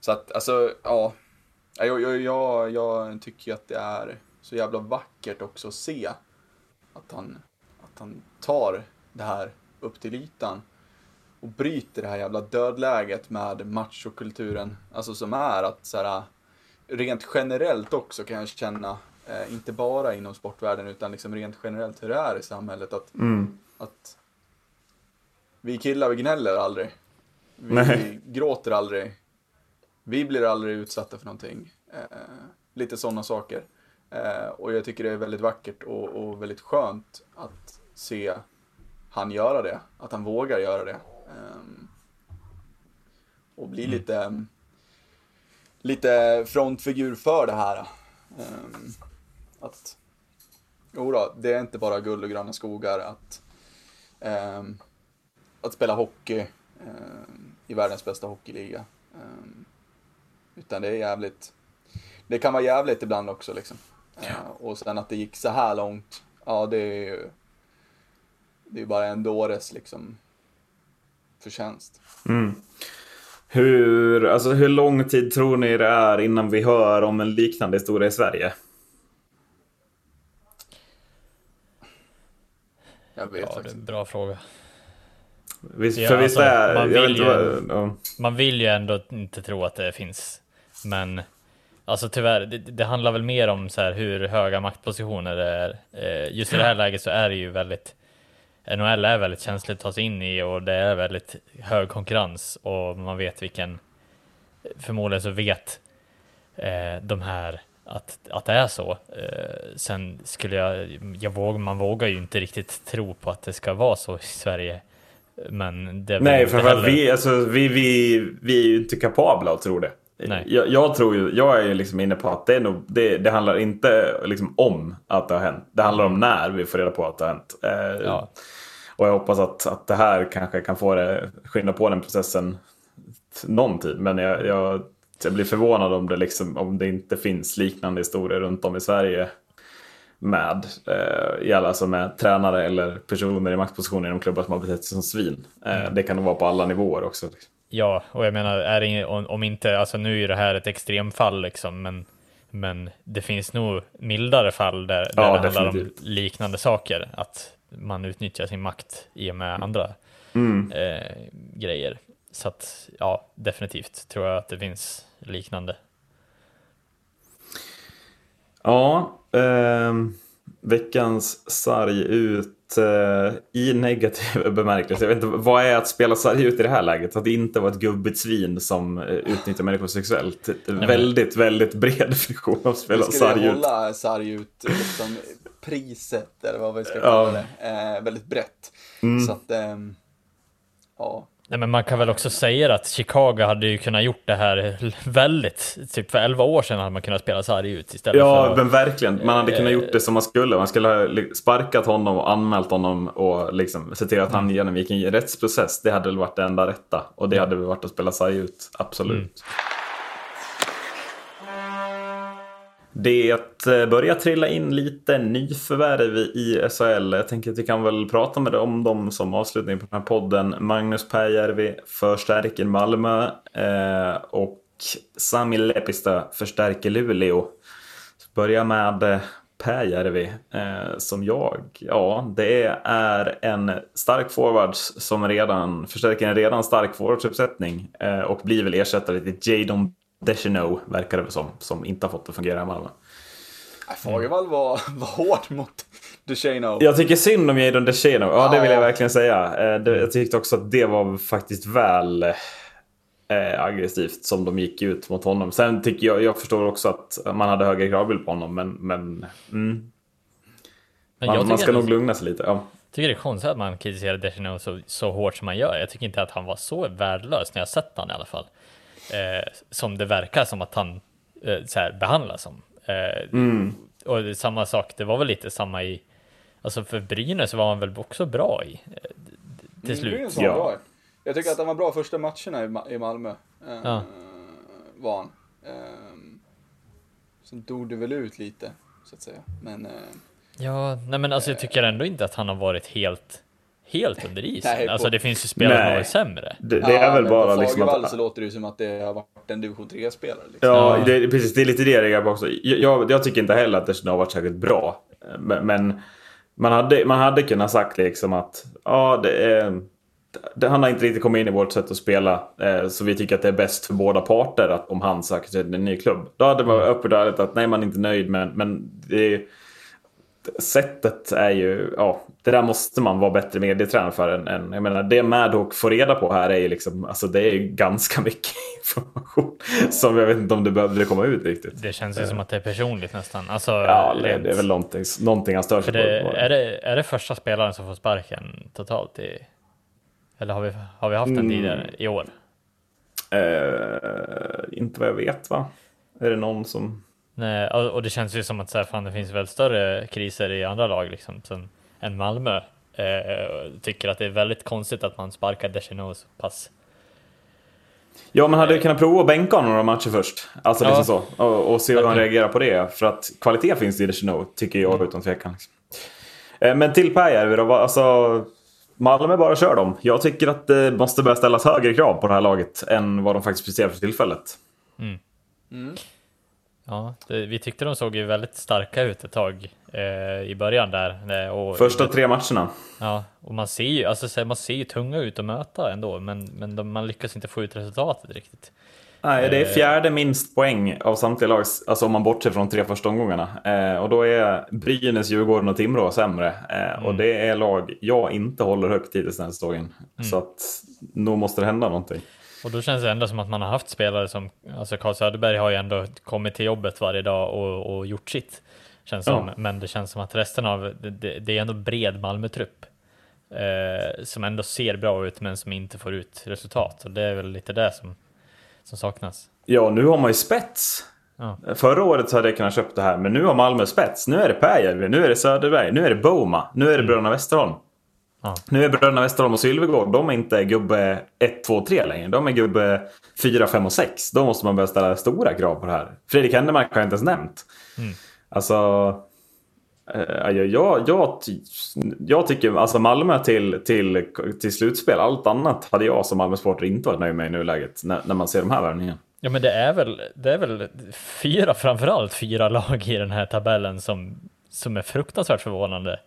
så att, alltså, ja. Jag, jag, jag, jag tycker att det är så jävla vackert också att se att han, att han tar det här upp till ytan och bryter det här jävla dödläget med machokulturen. Alltså som är att så här, rent generellt också kan jag känna Eh, inte bara inom sportvärlden utan liksom rent generellt hur det är i samhället. Att, mm. att vi killar, vi gnäller aldrig. Vi Nej. gråter aldrig. Vi blir aldrig utsatta för någonting. Eh, lite sådana saker. Eh, och jag tycker det är väldigt vackert och, och, väldigt skönt att se han göra det. Att han vågar göra det. Eh, och bli mm. lite, lite frontfigur för det här. Um, att jo det är inte bara guld och gröna skogar att, eh, att spela hockey eh, i världens bästa hockeyliga. Eh, utan det är jävligt, det kan vara jävligt ibland också liksom. Ja. Eh, och sen att det gick så här långt, ja det är ju, det är bara en dåres liksom förtjänst. Mm. Hur, alltså hur lång tid tror ni det är innan vi hör om en liknande historia i Sverige? Jag vet ja, det är en bra fråga. Visst, ja, för visst alltså, är... Man vill, ju, ja. man vill ju ändå inte tro att det finns. Men Alltså tyvärr, det, det handlar väl mer om så här hur höga maktpositioner det är. Eh, just i det här läget så är det ju väldigt NHL är väldigt känsligt att ta sig in i och det är väldigt hög konkurrens och man vet vilken förmodligen så vet eh, de här att, att det är så. Eh, sen skulle jag, jag våg, man vågar ju inte riktigt tro på att det ska vara så i Sverige. Men det Nej, inte för att heller- vi, alltså, vi, vi, vi är ju inte kapabla att tro det. Nej. Jag, jag tror ju, jag är ju liksom inne på att det, är nog, det, det handlar inte liksom om att det har hänt. Det handlar om när vi får reda på att det har hänt. Eh, Ja. Och jag hoppas att, att det här kanske kan få det, skynda på den processen någon tid. Men jag, jag, jag blir förvånad om det, liksom, om det inte finns liknande historier runt om i Sverige. Med, eh, alltså med tränare eller personer i maktpositioner inom klubbar som har betett sig som svin. Eh, det kan nog vara på alla nivåer också. Ja, och jag menar, är det, om, inte, alltså nu är det här ett extremfall liksom, men, men det finns nog mildare fall där, där Ja, det handlar om definitivt. liknande saker, att man utnyttjar sin makt i och med andra Mm. eh, grejer. Så att, ja, definitivt tror jag att det finns liknande. Ja, ehm, veckans sarg ut eh, i negativ bemärkelse. Jag vet inte, vad är att spela sarg ut i det här läget? Att inte vara ett gubbigt svin som eh, utnyttjar människor sexuellt. En men- väldigt, väldigt bred definition av att spela Vi skulle sarg ut. hålla sarg ut liksom, priset, eller vad vi ska Ja. kalla det, eh, väldigt brett. Mm. Så att, ehm, ja. Nej, men man kan väl också säga att Chicago hade ju kunnat gjort det här väldigt, typ för 11 år sedan hade man kunnat spela sarg ut istället Ja, för men verkligen. Man hade kunnat gjort det som man skulle. Man skulle ha sparkat honom och anmält honom och liksom sett till att han genomgick en rättsprocess. Det hade väl varit det enda rätta. Och det hade väl varit att spela sarg ut, absolut. Det eh, börjar trilla in lite nyförvärv i SHL. Jag tänker att vi kan väl prata med om dem som avslutning på den här podden. Magnus Pääjärvi förstärker Malmö eh, och Sami Lepistö förstärker Luleå. Börja med eh, Pääjärvi eh, som jag, ja det är en stark forward som redan förstärker en redan stark forwardsuppsättning eh, och blir väl ersättare till Jadon Deschenaux verkar det som, som inte har fått det att fungera i Malmö. Fagervall var, var hård mot DeShano. Jag tycker synd om Jadon Deschenaux, ja det vill jag Ja. verkligen säga. Eh, jag tyckte också att det var faktiskt väl eh, aggressivt som de gick ut mot honom. Sen tycker jag, jag förstår också att man hade högre kravbild på honom men, men mm, Men man, jag ska nog lugna sig lite. Ja. tycker det är konstigt att man kritiserar Deschanel så, så hårt som man gör. Jag tycker inte att han var så värdelös när jag sett honom i alla fall. Eh, som det verkar som att han eh, så här, behandlas som. Eh, Mm. Och samma sak, det var väl lite samma i, alltså för Brynäs var han väl också bra i. eh, Till slut. Brynäs var Ja. bra. Jag tycker att han var bra första matcherna i, Ma- i Malmö. Eh, Ja. Var han. Eh, sen dog det väl ut lite, så att säga. Men eh, Ja, nej men alltså jag tycker ändå inte att han har varit helt, helt under isen. Nej, Alltså det finns ju spelare som har varit sämre. Det, det ja, är väl men bara på liksom att... så låter det ju som att det har varit en division 3-spelare. Liksom. Ja, Ja. det, är precis. Det är lite det jag också. Jag, jag, jag tycker inte heller att Deschenaux har varit särskilt bra. Men, men man, hade, man hade kunnat sagt liksom att ja, det är, det, han har inte riktigt kommit in i vårt sätt att spela. Eh, så vi tycker att det är bäst för båda parter att om han söker sig till en ny klubb. Då hade man Mm. öppet och ärligt att nej, man är inte nöjd men, men det är, Sättet är ju, ja, det där måste man vara bättre medietränare för. Än, än, jag menar, det Madhawk får reda på här är ju liksom, alltså det är ju ganska mycket information. Som jag vet inte om det behövde komma ut riktigt. Det känns ju som att det är personligt nästan. Alltså, Ja, det, det är väl någonting, någonting han stör sig det, på. är, det, är det första spelaren som får sparken totalt i... Eller har vi, har vi haft den Mm. tidigare i år? Eh, inte vad jag vet va? Är det någon som... Nej, och och det känns ju som att så här, fan, det finns väl större kriser i andra lag liksom, sen, än Malmö. Eh, tycker att det är väldigt konstigt att man sparkar Deschenaux så pass. Ja, man hade ju kunnat prova att bänka honom några matcher först. Alltså Ja. liksom så. Och, och se hur han reagerar på det. För att kvalitet finns det i Deschenaux, tycker jag utan tvekan. Liksom. Eh, men till Pääjärvi då. Alltså, Malmö bara kör dem. Jag tycker att det måste börja ställas högre krav på det här laget än vad de faktiskt presterar för tillfället. Mm. Ja, det, vi tyckte de såg ju väldigt starka ut ett tag eh, i början där. eh, Och, Första tre matcherna. Ja, och man ser ju, alltså, man ser ju tunga ut att möta ändå, men, men de, man lyckas inte få ut resultatet riktigt. Nej, det är fjärde minst poäng av samtliga lag, alltså om man bortser från de tre första omgångarna. Eh, och då är Brynäs, Djurgården och Timrå sämre. Eh, mm. Och det är lag jag inte håller högt hittills den här säsongen. Mm. Så att nog måste det hända någonting. Och då känns det ändå som att man har haft spelare som, alltså Carl Söderberg har ju ändå kommit till jobbet varje dag och, och gjort sitt. Känns ja. som, men det känns som att resten av, det, det är ändå bred Malmö-trupp. Eh, som ändå ser bra ut men som inte får ut resultat. Och det är väl lite det som, som saknas. Ja, nu har man ju spets. Ja. Förra året så hade jag kunnat köpa det här, men nu har Malmö spets. Nu är det Pääjärvi, nu är det Söderberg, nu är det Boma, nu är det mm. Bröderna Westerholm. Ja. Nu är bröderna Westerholm och Sylvegård, de är inte gubbe 1, 2, 3 längre. De är gubbe 4, 5 och 6. Då måste man börja ställa stora krav på det här. Fredrik Händemark har jag inte ens nämnt. Mm. Alltså, äh, jag, jag, jag tycker alltså Malmö till, till, till slutspel, allt annat hade jag som Malmö-supporter inte varit nöjd med i nuläget när, när man ser de här värvningarna. Ja men det är väl, det är väl fyra, framförallt fyra lag i den här tabellen som, som är fruktansvärt förvånande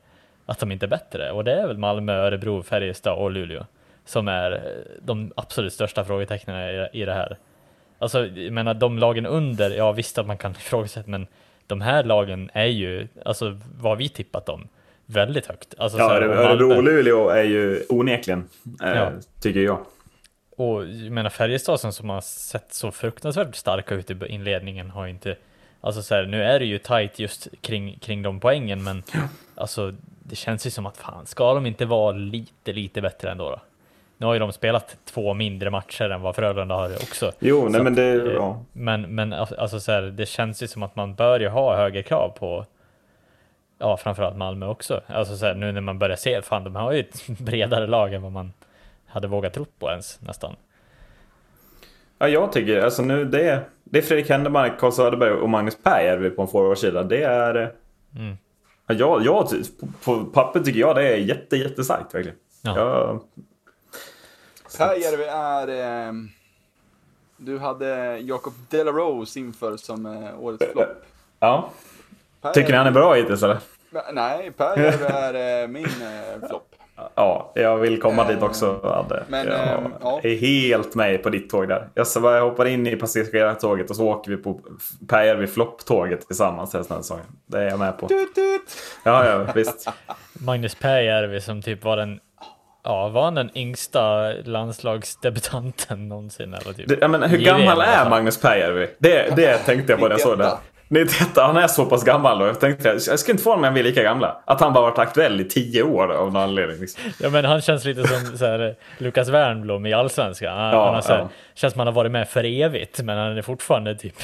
att de inte är bättre. Och det är väl Malmö, Örebro, Färjestad och Luleå som är eh, de absolut största frågetecknen i det här. Alltså, jag menar de lagen under, ja visst att man kan ifrågasätta, men de här lagen är ju, alltså vad vi tippat dem, väldigt högt. Alltså, ja, Örebro och Luleå är ju onekligen, eh, ja. tycker jag. Och jag menar Färjestad som har sett så fruktansvärt starka ut i inledningen har inte, alltså så här, nu är det ju tight just kring, kring de poängen, men ja. alltså det känns ju som att fan, ska de inte vara lite, lite bättre ändå då? Nu har ju de spelat två mindre matcher än vad Frölunda har också. Jo, nej men det, att, ja. Men, men alltså så här, det känns ju som att man bör ju ha högre krav på, ja framförallt Malmö också. Alltså så här, nu när man börjar se, fan de har ju ett bredare lag än vad man hade vågat tro på ens nästan. Ja, jag tycker, alltså nu det är, det är Fredrik Händemark, Carl Söderberg och Magnus Pääjärvi på en forwardsida. Det är, mm. Ja, jag, på papper tycker jag det är jätte, jättestarkt verkligen. Ja. Jag... Pääjärvi är... Eh, du hade Jakob Delarose inför som eh, årets flopp. Ja. Tycker ni han är bra hittills eller? Nej, Pääjärvi är eh, min eh, flopp. Ja, jag vill komma dit också Adde. Men, jag äh, ja. är helt med på ditt tåg där. Jag, så hoppar in i passagerartåget och så åker vi på Per flopptåget tillsammans resten av säsongen. Det är jag med på. Tut, tut. Ja, ja, visst. Magnus Pääjärvi som typ var den Ja, var han den yngsta landslagsdebutanten någonsin? Eller typ? Det, ja, men hur gammal är Magnus Pääjärvi? Det, det tänkte jag på när jag såg det. 91, han är så pass gammal då. Jag tänkte jag, skulle inte få om vi är lika gamla. Att han bara varit aktuell i tio år av någon anledning. Liksom. Ja men han känns lite som så här, Lukas Wernbloom i Allsvenskan. Han, ja, han har så här, ja. känns som han har varit med för evigt men han är fortfarande typ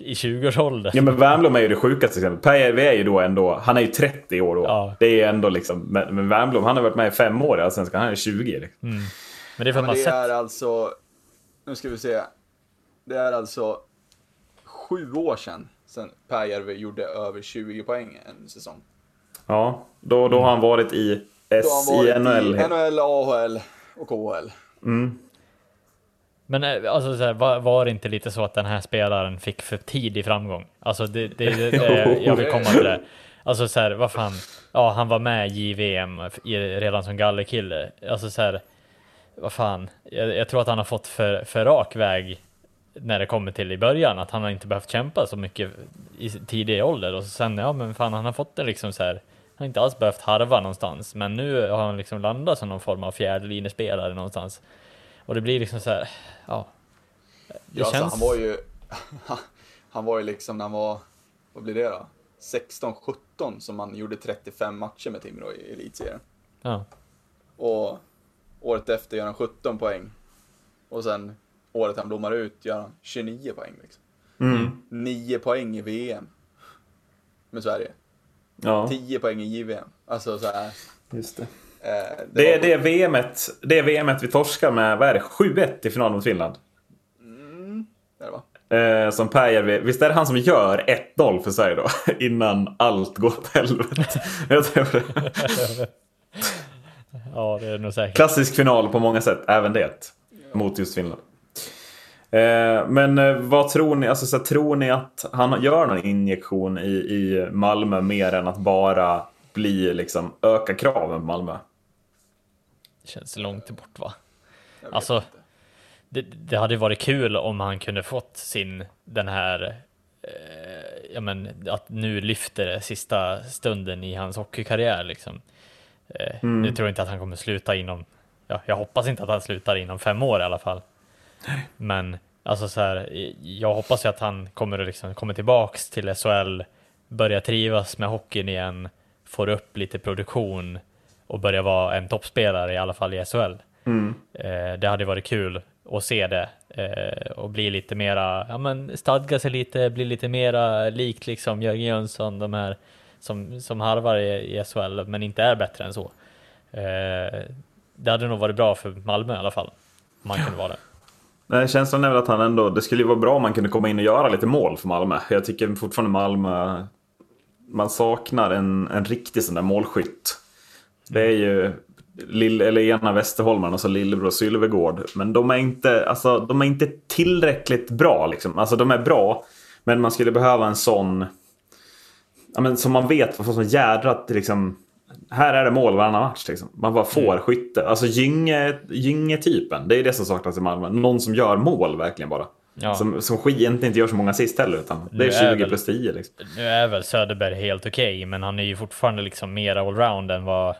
i 20-årsåldern. Ja men Wernbloom är ju det sjukaste exemplet. Per är ju då ändå, han är ju 30 år då. Ja. Det är ändå liksom, men, men Wernbloom han har varit med i fem år i Allsvenskan, han är 20. Liksom. Mm. Men det är för att man det sett... är alltså, nu ska vi se. Det är alltså sju år sedan sen Pääjärvi gjorde över 20 poäng en säsong. Ja, då, då har han varit i S i NHL. I NHL, AHL och KHL. Mm. Men eh, alltså, så här, var, var, det inte lite så att den här spelaren fick för tidig framgång? Alltså, det, det, det, det jag vill komma till det. Alltså så här, vad fan. Ja, han var med i JVM redan som gallerkille. Alltså så här, vad fan. Jag, jag, tror att han har fått för, för rak väg när det kommer till i början, att han har inte behövt kämpa så mycket i tidig ålder och sen, ja men fan han har fått det liksom så här, han har inte alls behövt harva någonstans, men nu har han liksom landat som någon form av fjärdelinjespelare någonstans. Och det blir liksom så här, ja. Det ja, känns... Alltså, han var ju, han var ju liksom när han var, vad blir det då? 16-17 som han gjorde 35 matcher med Timrå i elitserien. Ja. Och året efter gör han 17 poäng. Och sen året han blommar ut gör han 29 poäng. Liksom. Mm. 9 poäng i VM med Sverige. Ja. 10 poäng i JVM. Alltså så här. Just det. Eh, det, det, var... det, är VMet, det är VMet vi torskar med, vad är det, 7-1 i finalen mot Finland? Mm, det är det va? Eh, som Pääjärvi, visst är det han som gör 1-0 för Sverige då? Innan allt går åt helvete. Jag tror det. ja, det är nog säkert. Klassisk final på många sätt, även det. Mot just Finland. Eh, men eh, vad tror ni? Alltså, så här, tror ni att han gör någon injektion i, i Malmö mer än att bara bli liksom öka kraven på Malmö? Det känns långt bort va? Alltså, det, det hade varit kul om han kunde fått sin, den här, eh, ja men att nu lyfter det sista stunden i hans hockeykarriär liksom. Eh, Mm. Nu tror jag inte att han kommer sluta inom, ja, jag hoppas inte att han slutar inom fem år i alla fall. Men alltså så här, jag hoppas ju att han kommer att liksom komma tillbaks till SHL, börja trivas med hockeyn igen, får upp lite produktion och börja vara en toppspelare i alla fall i SHL. Mm. Eh, det hade varit kul att se det eh, och bli lite mera, ja men stadga sig lite, bli lite mera likt liksom Jörgen Jönsson, de här som, som harvar i, i SHL men inte är bättre än så. Eh, det hade nog varit bra för Malmö i alla fall, om man kunde vara det. Nej, känslan är väl att han ändå, det skulle ju vara bra om man kunde komma in och göra lite mål för Malmö. Jag tycker fortfarande Malmö, man saknar en, en riktig sån där målskytt. Det är ju Lill, eller ena Västerholmen och så Lillebror Sylvegård. Men de är inte, alltså, de är inte tillräckligt bra liksom. Alltså de är bra, men man skulle behöva en sån... Ja, men som man vet får sån jädra liksom... Här är det mål varannan match. Liksom. Man bara får skytte. Alltså Gynge, Gynge-typen. Det är det som saknas i Malmö. Någon som gör mål verkligen bara. Ja. Som, som egentligen inte gör så många assist heller. Utan det är är 20 väl- plus 10 liksom. Nu är väl Söderberg helt okej, men han är ju fortfarande liksom mer allround än vad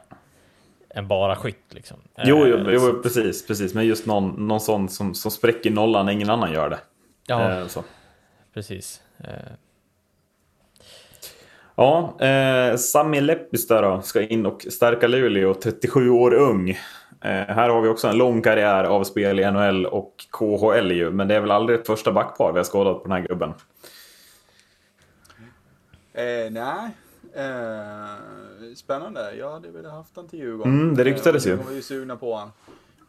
än bara skytt liksom. Jo, Eh, jo, så- jo precis, precis. Men just någon, någon sån som, som spräcker nollan när ingen annan gör det. Ja, Eh, så. precis. Eh, Ja, eh, Sami Lepistö då ska in och stärka Luleå, 37 år ung. Eh, här har vi också en lång karriär av spel i NHL och KHL ju, men det är väl aldrig ett första backpar vi har skådat på den här gubben. Eh, nej. Eh, spännande. Jag hade velat haft han till Djurgården. Mm, det ryktades eh, ju. De var ju sugna på han.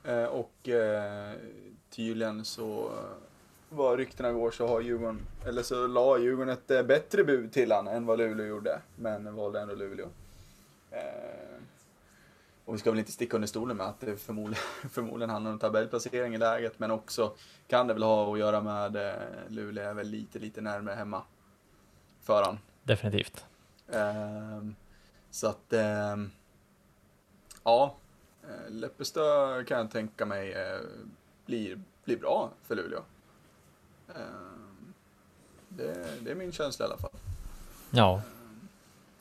Eh, och eh, tydligen så vad ryktena går så har Djurgården, eller så la Djurgården ett eh, bättre bud till han än vad Luleå gjorde. Men valde ändå Luleå. Eh, och vi ska väl inte sticka under stolen med att det förmodligen, förmodligen handlar om tabellplacering i läget. Men också kan det väl ha att göra med eh, Luleå är väl lite, lite närmare hemma. För han. definitivt. Ehm, så att, ehm, ja, eh, Leppestö kan jag tänka mig eh, blir, blir bra för Luleå. Ehm, det, det är min känsla i alla fall. Ja,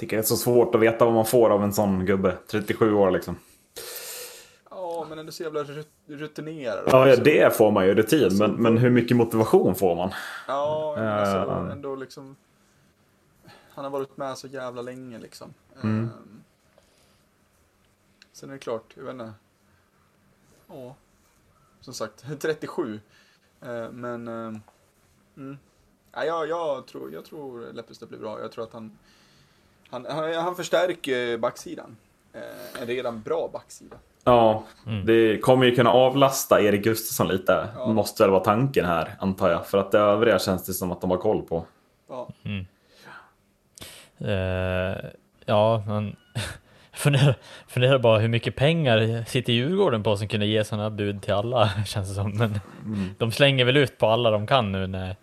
Tycker det är så svårt att veta vad man får av en sån gubbe. 37 år liksom. Ja, men ändå så jävla rut- rutinerad. Ja, ja det får man ju rutin, men, men hur mycket motivation får man? Ja, men alltså, ändå liksom. Han har varit med så jävla länge liksom. Mm. Ehm, sen är det klart, jag vet inte. Ja, som sagt, 37. Ehm, men, ehm, mm. ja, jag, jag tror, jag tror Leppestad blir bra. Jag tror att han, han, han, han förstärker backsidan. En redan bra backsida. Ja, Mm. det kommer ju kunna avlasta Erik Gustafsson lite. Ja. Måste väl vara tanken här, antar jag. För att det övriga känns det som att de har koll på. Ja, Eh, ja, men funderar, funderar bara hur mycket pengar sitter Djurgården på som kunde ge sådana bud till alla, känns det som. Men de slänger väl ut på alla de kan nu när,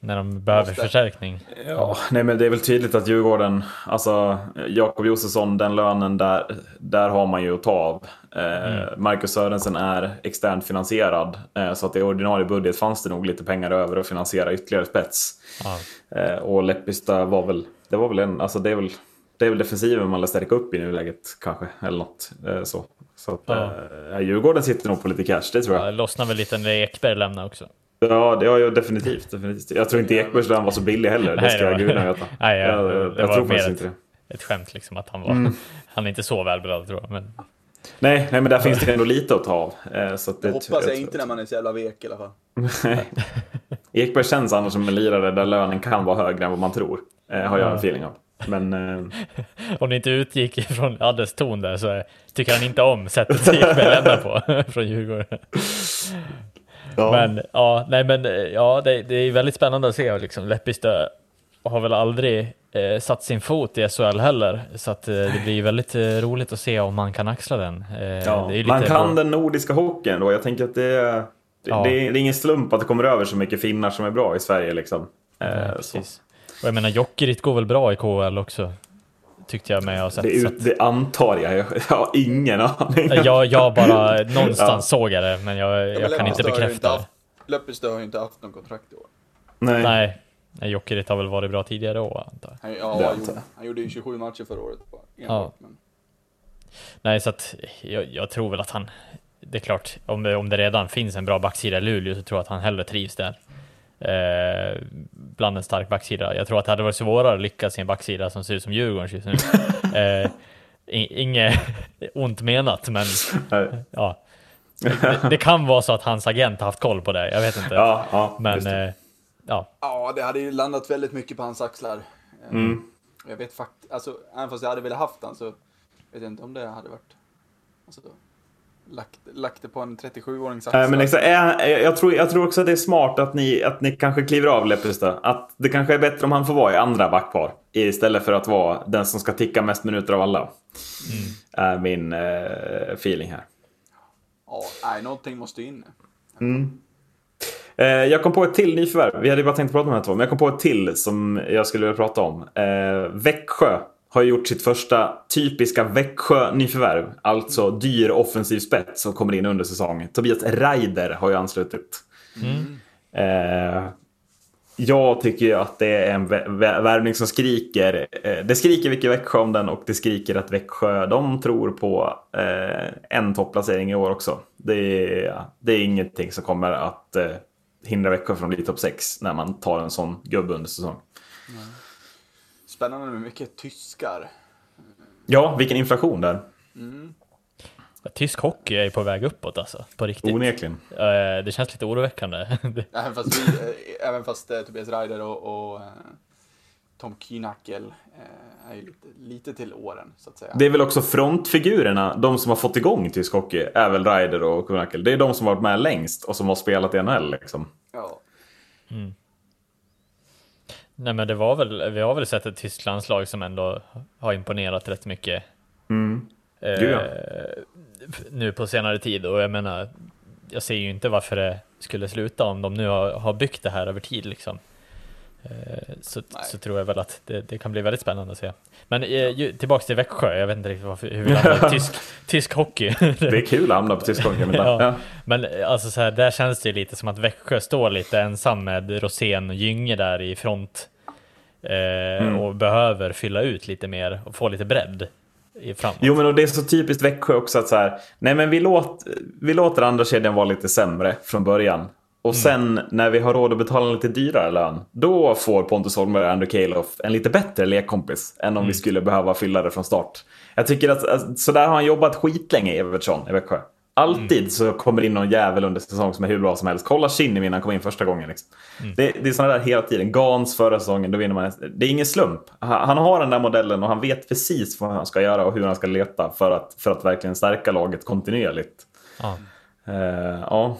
när de behöver Måste. förstärkning. Ja, nej men det är väl tydligt att Djurgården, alltså Jakob Josefsson, den lönen där, där har man ju att ta av. Eh, Marcus Sörensen är externt finansierad, eh, så att i ordinarie budget fanns det nog lite pengar över att finansiera ytterligare spets. Ja, Eh, och Leppistö var väl, det var väl en, alltså det är väl, det är väl defensiven man vill stärka upp i nuläget kanske, eller något eh, så. Så att Ja. eh, Djurgården sitter nog på lite cash, det tror jag. det lossnar väl lite när Ekberg lämnar också. Ja, det har jag definitivt, definitivt. Jag tror inte Ekbergs lön var så billig heller, det ska det var- jag gudarna veta. Nej, ja, jag, det jag, jag var tror mer faktiskt ett- inte det. Ett skämt liksom att han var, Mm. han är inte så välberedd tror jag. Men Nej, nej, men där finns det ändå lite att ta av. Eh, Så att det, det hoppas jag inte när man är så jävla vek i alla fall. Ekberg känns annars som en lirare där lönen kan vara högre än vad man tror. Eh, har jag en feeling av. Men eh, om det inte utgick ifrån Addes ton där så tycker han inte om sättet Ekberg lämnar på från Djurgården. ja. Men ja, nej men ja, det, det är väldigt spännande att se liksom. Leppistö har väl aldrig eh, satt sin fot i SHL heller, så att eh, det blir väldigt eh, roligt att se om man kan axla den. Eh, ja. det är ju Man kan bra- den nordiska hockeyn då. Jag tänker att det är, det, Ja. det, är, det är ingen slump att det kommer över så mycket finnar som är bra i Sverige. Liksom. Eh, Ja, precis. Och jag menar, Jokerit går väl bra i KHL också? tyckte jag mig ha sett. Det, så ut, det antar jag. Jag har ingen aning. jag, jag bara någonstans Ja. såg jag det, men jag, jag kan inte bekräfta det. Leppestad har ju inte haft någon kontrakt i år. Nej. Nej, Nej, Jokerit har väl varit bra tidigare år antar jag. Ja, han, jag. gjorde, han gjorde ju 27 matcher förra året. Bara, Ja. enbart, men, Nej, så att jag, jag tror väl att han... Det är klart, om det, om det redan finns en bra backsida i Luleå så tror jag att han hellre trivs där. Eh, bland en stark backsida. Jag tror att det hade varit svårare att lyckas i en backsida som ser ut som Djurgårdens just nu. Eh, Inget ont menat, men ja. Det, det kan vara så att hans agent har haft koll på det, jag vet inte. Ja, ja, men eh, ja, ja, det hade ju landat väldigt mycket på hans axlar. Eh, Mm. Jag vet faktiskt, alltså, även fast jag hade velat haft han så vet jag inte om det hade varit, alltså, lagt, lagt det på en 37-årings axlar. Nej, men exakt, jag, jag, tror, jag tror också att det är smart att ni, att ni kanske kliver av Leppestad. Att det kanske är bättre om han får vara i andra backpar. Istället för att vara den som ska ticka mest minuter av alla. Är min eh, feeling här. Ja, nej, någonting måste in. Eh, jag kom på ett till nyförvärv. Vi hade ju bara tänkt prata om de här två. Men jag kom på ett till som jag skulle vilja prata om. Eh, Växjö har gjort sitt första typiska Växjö-nyförvärv. Alltså dyr offensiv spets som kommer in under säsongen. Tobias Reider har ju anslutit. Eh, jag tycker ju att det är en vä- vä- värvning som skriker. Eh, det skriker mycket Växjö om den och det skriker att Växjö, de tror på eh, en topplacering i år också. Det är, det är ingenting som kommer att eh, hindra Växjö från att bli topp 6 när man tar en sån gubbe under säsong. Spännande med mycket tyskar. Ja, vilken inflation där. tysk hockey är ju på väg uppåt alltså, på riktigt. Onekligen. Eh, det känns lite oroväckande. Även fast, vi, eh, även fast eh, Tobias Reider och, och Tom Kynackel eh, är ju lite, lite till åren, så att säga. Det är väl också frontfigurerna, de som har fått igång tysk hockey, är väl Ryder och Kunakel. Det är de som har varit med längst och som har spelat i NHL liksom. Ja. Nej men det var väl, vi har väl sett ett tyskt landslag som ändå har imponerat rätt mycket. Mm. eh. Nu på senare tid och jag menar, jag ser ju inte varför det skulle sluta om de nu har, har byggt det här över tid liksom. Eh, så, så tror jag väl att det, det kan bli väldigt spännande att se. Men eh, tillbaks till Växjö, jag vet inte riktigt varför, hur vi landade tysk, tysk hockey. Det är kul att hamna på tysk hockey. men- Ja. ja. Men eh, alltså så här, där känns det ju lite som att Växjö står lite ensam med Rosén och Gynge där i front. Eh, Och behöver fylla ut lite mer och få lite bredd framåt. Jo men och det är så typiskt Växjö också att så här, nej men vi, låt, vi låter andra kedjan vara lite sämre från början. Och sen när vi har råd att betala en lite dyrare lön, då får Pontus Holmberg och Andrew Calof en lite bättre lekkompis än om vi skulle behöva fylla det från start. Jag tycker att alltså, så där har han jobbat skitlänge, Evertsson, i Växjö. Alltid så kommer in någon jävel under säsong som är hur bra som helst. Kolla Shinnimin när han kom in första gången. Liksom. Det, det är sådana där hela tiden. Gans förra säsongen, då vinner man. Det är ingen slump. Han, han har den där modellen och han vet precis vad han ska göra och hur han ska leta för att, för att verkligen stärka laget kontinuerligt. Ja. Eh, ja.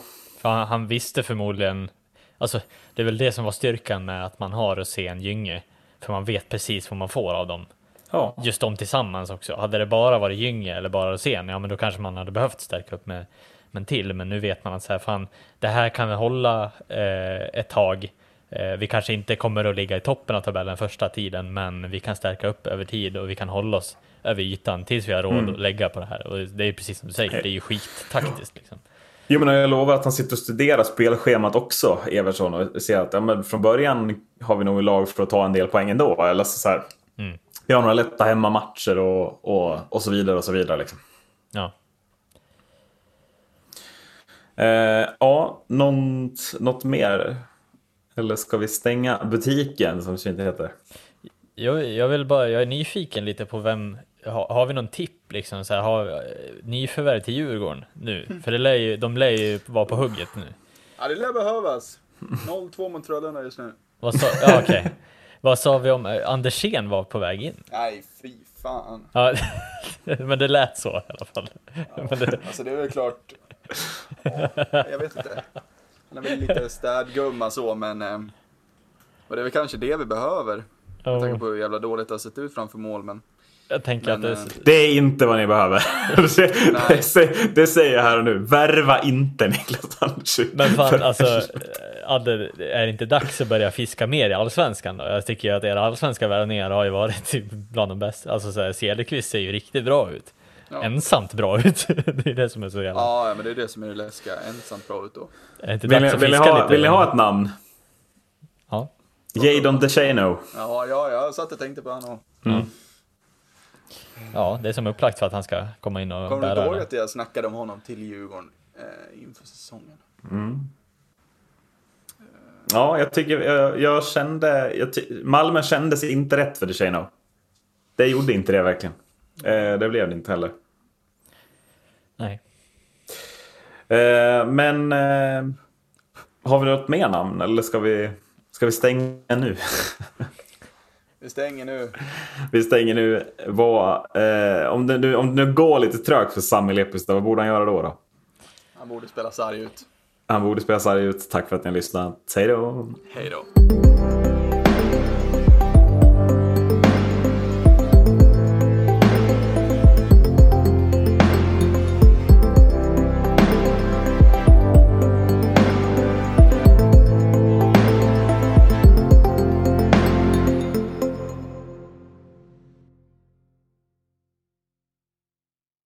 För han, han visste förmodligen, alltså det är väl det som var styrkan med att man har Rosén Gynge. För man vet precis vad man får av dem. ja. Just de tillsammans också. Hade det bara varit Gynge eller bara Rosén, ja men då kanske man hade behövt stärka upp med, med en till. Men nu vet man att så här, fan, det här kan vi hålla eh, ett tag. Eh, vi kanske inte kommer att ligga i toppen av tabellen första tiden, men vi kan stärka upp över tid och vi kan hålla oss över ytan tills vi har råd att lägga på det här. Och det är precis som du säger, det är ju skittaktiskt liksom. Jo, men jag lovar att han sitter och studerar spelschemat också, Evertsson. Och ser att ja, men från början har vi nog lag för att ta en del poäng ändå. Eller så här, Mm. Vi har några lätta hemmamatcher och, och, och så vidare. och så vidare liksom. Ja. Eh, ja, något, något mer? Eller ska vi stänga butiken som det inte heter? Jag, jag vill bara, jag är nyfiken lite på vem, har, har vi någon tipp liksom så här, har nyförvärv till Djurgården nu? För det lär ju, de lär ju vara på hugget nu. ja, det lär behövas. 0-2 mot Frölunda just nu. Vad sa, ja, okej. Vad sa vi om, eh, Andersén var på väg in? Nej, fy fan. Ja, men det lät så i alla fall. Men det, Alltså det är väl klart. Ja, jag vet inte. Han är väl lite städgumma så, men. Eh, och det är väl kanske det vi behöver. Med tanke ja, på hur jävla dåligt det har sett ut framför mål, men. Jag tänker Men, att eh, det, Det är inte vad ni behöver. det, det, det säger jag här och nu. Värva inte Niklas Andersson. men fan alltså, hade, är det inte dags att börja fiska mer i allsvenskan då? Jag tycker ju att era allsvenska värvningar har ju varit typ bland de bästa. Alltså så här, Cederqvist ser ju riktigt bra ut. Ja. Ensamt bra ut. det är det som är så jävla... Ja, men det är det som är det läskiga. Ensamt bra ut då. Är det inte Vill dags ni, att vill, fiska ha, lite? vill ni ha ett namn? Ja. Jadon DeShano. Ja, ja, jag satt och tänkte på honom. Ja, det är som upplagt för att han ska komma in och Kommer du bära inte ihåg den. att jag snackade om honom till Djurgården eh, inför säsongen? Ja, jag tycker jag, jag kände... Jag ty, Malmö kändes inte rätt för DeShano. Det gjorde inte det verkligen. Eh, det blev det inte heller. Nej. Eh, men... Eh, har vi något mer namn eller ska vi, ska vi stänga nu? Vi stänger nu. vi stänger nu. Vad, eh, om, det nu, om det nu går lite trögt för Sami Lepistö, vad borde han göra då? då? Han borde spela sarg ut. Han borde spela sarg ut. Tack för att ni har lyssnat. Hej då! Hej då.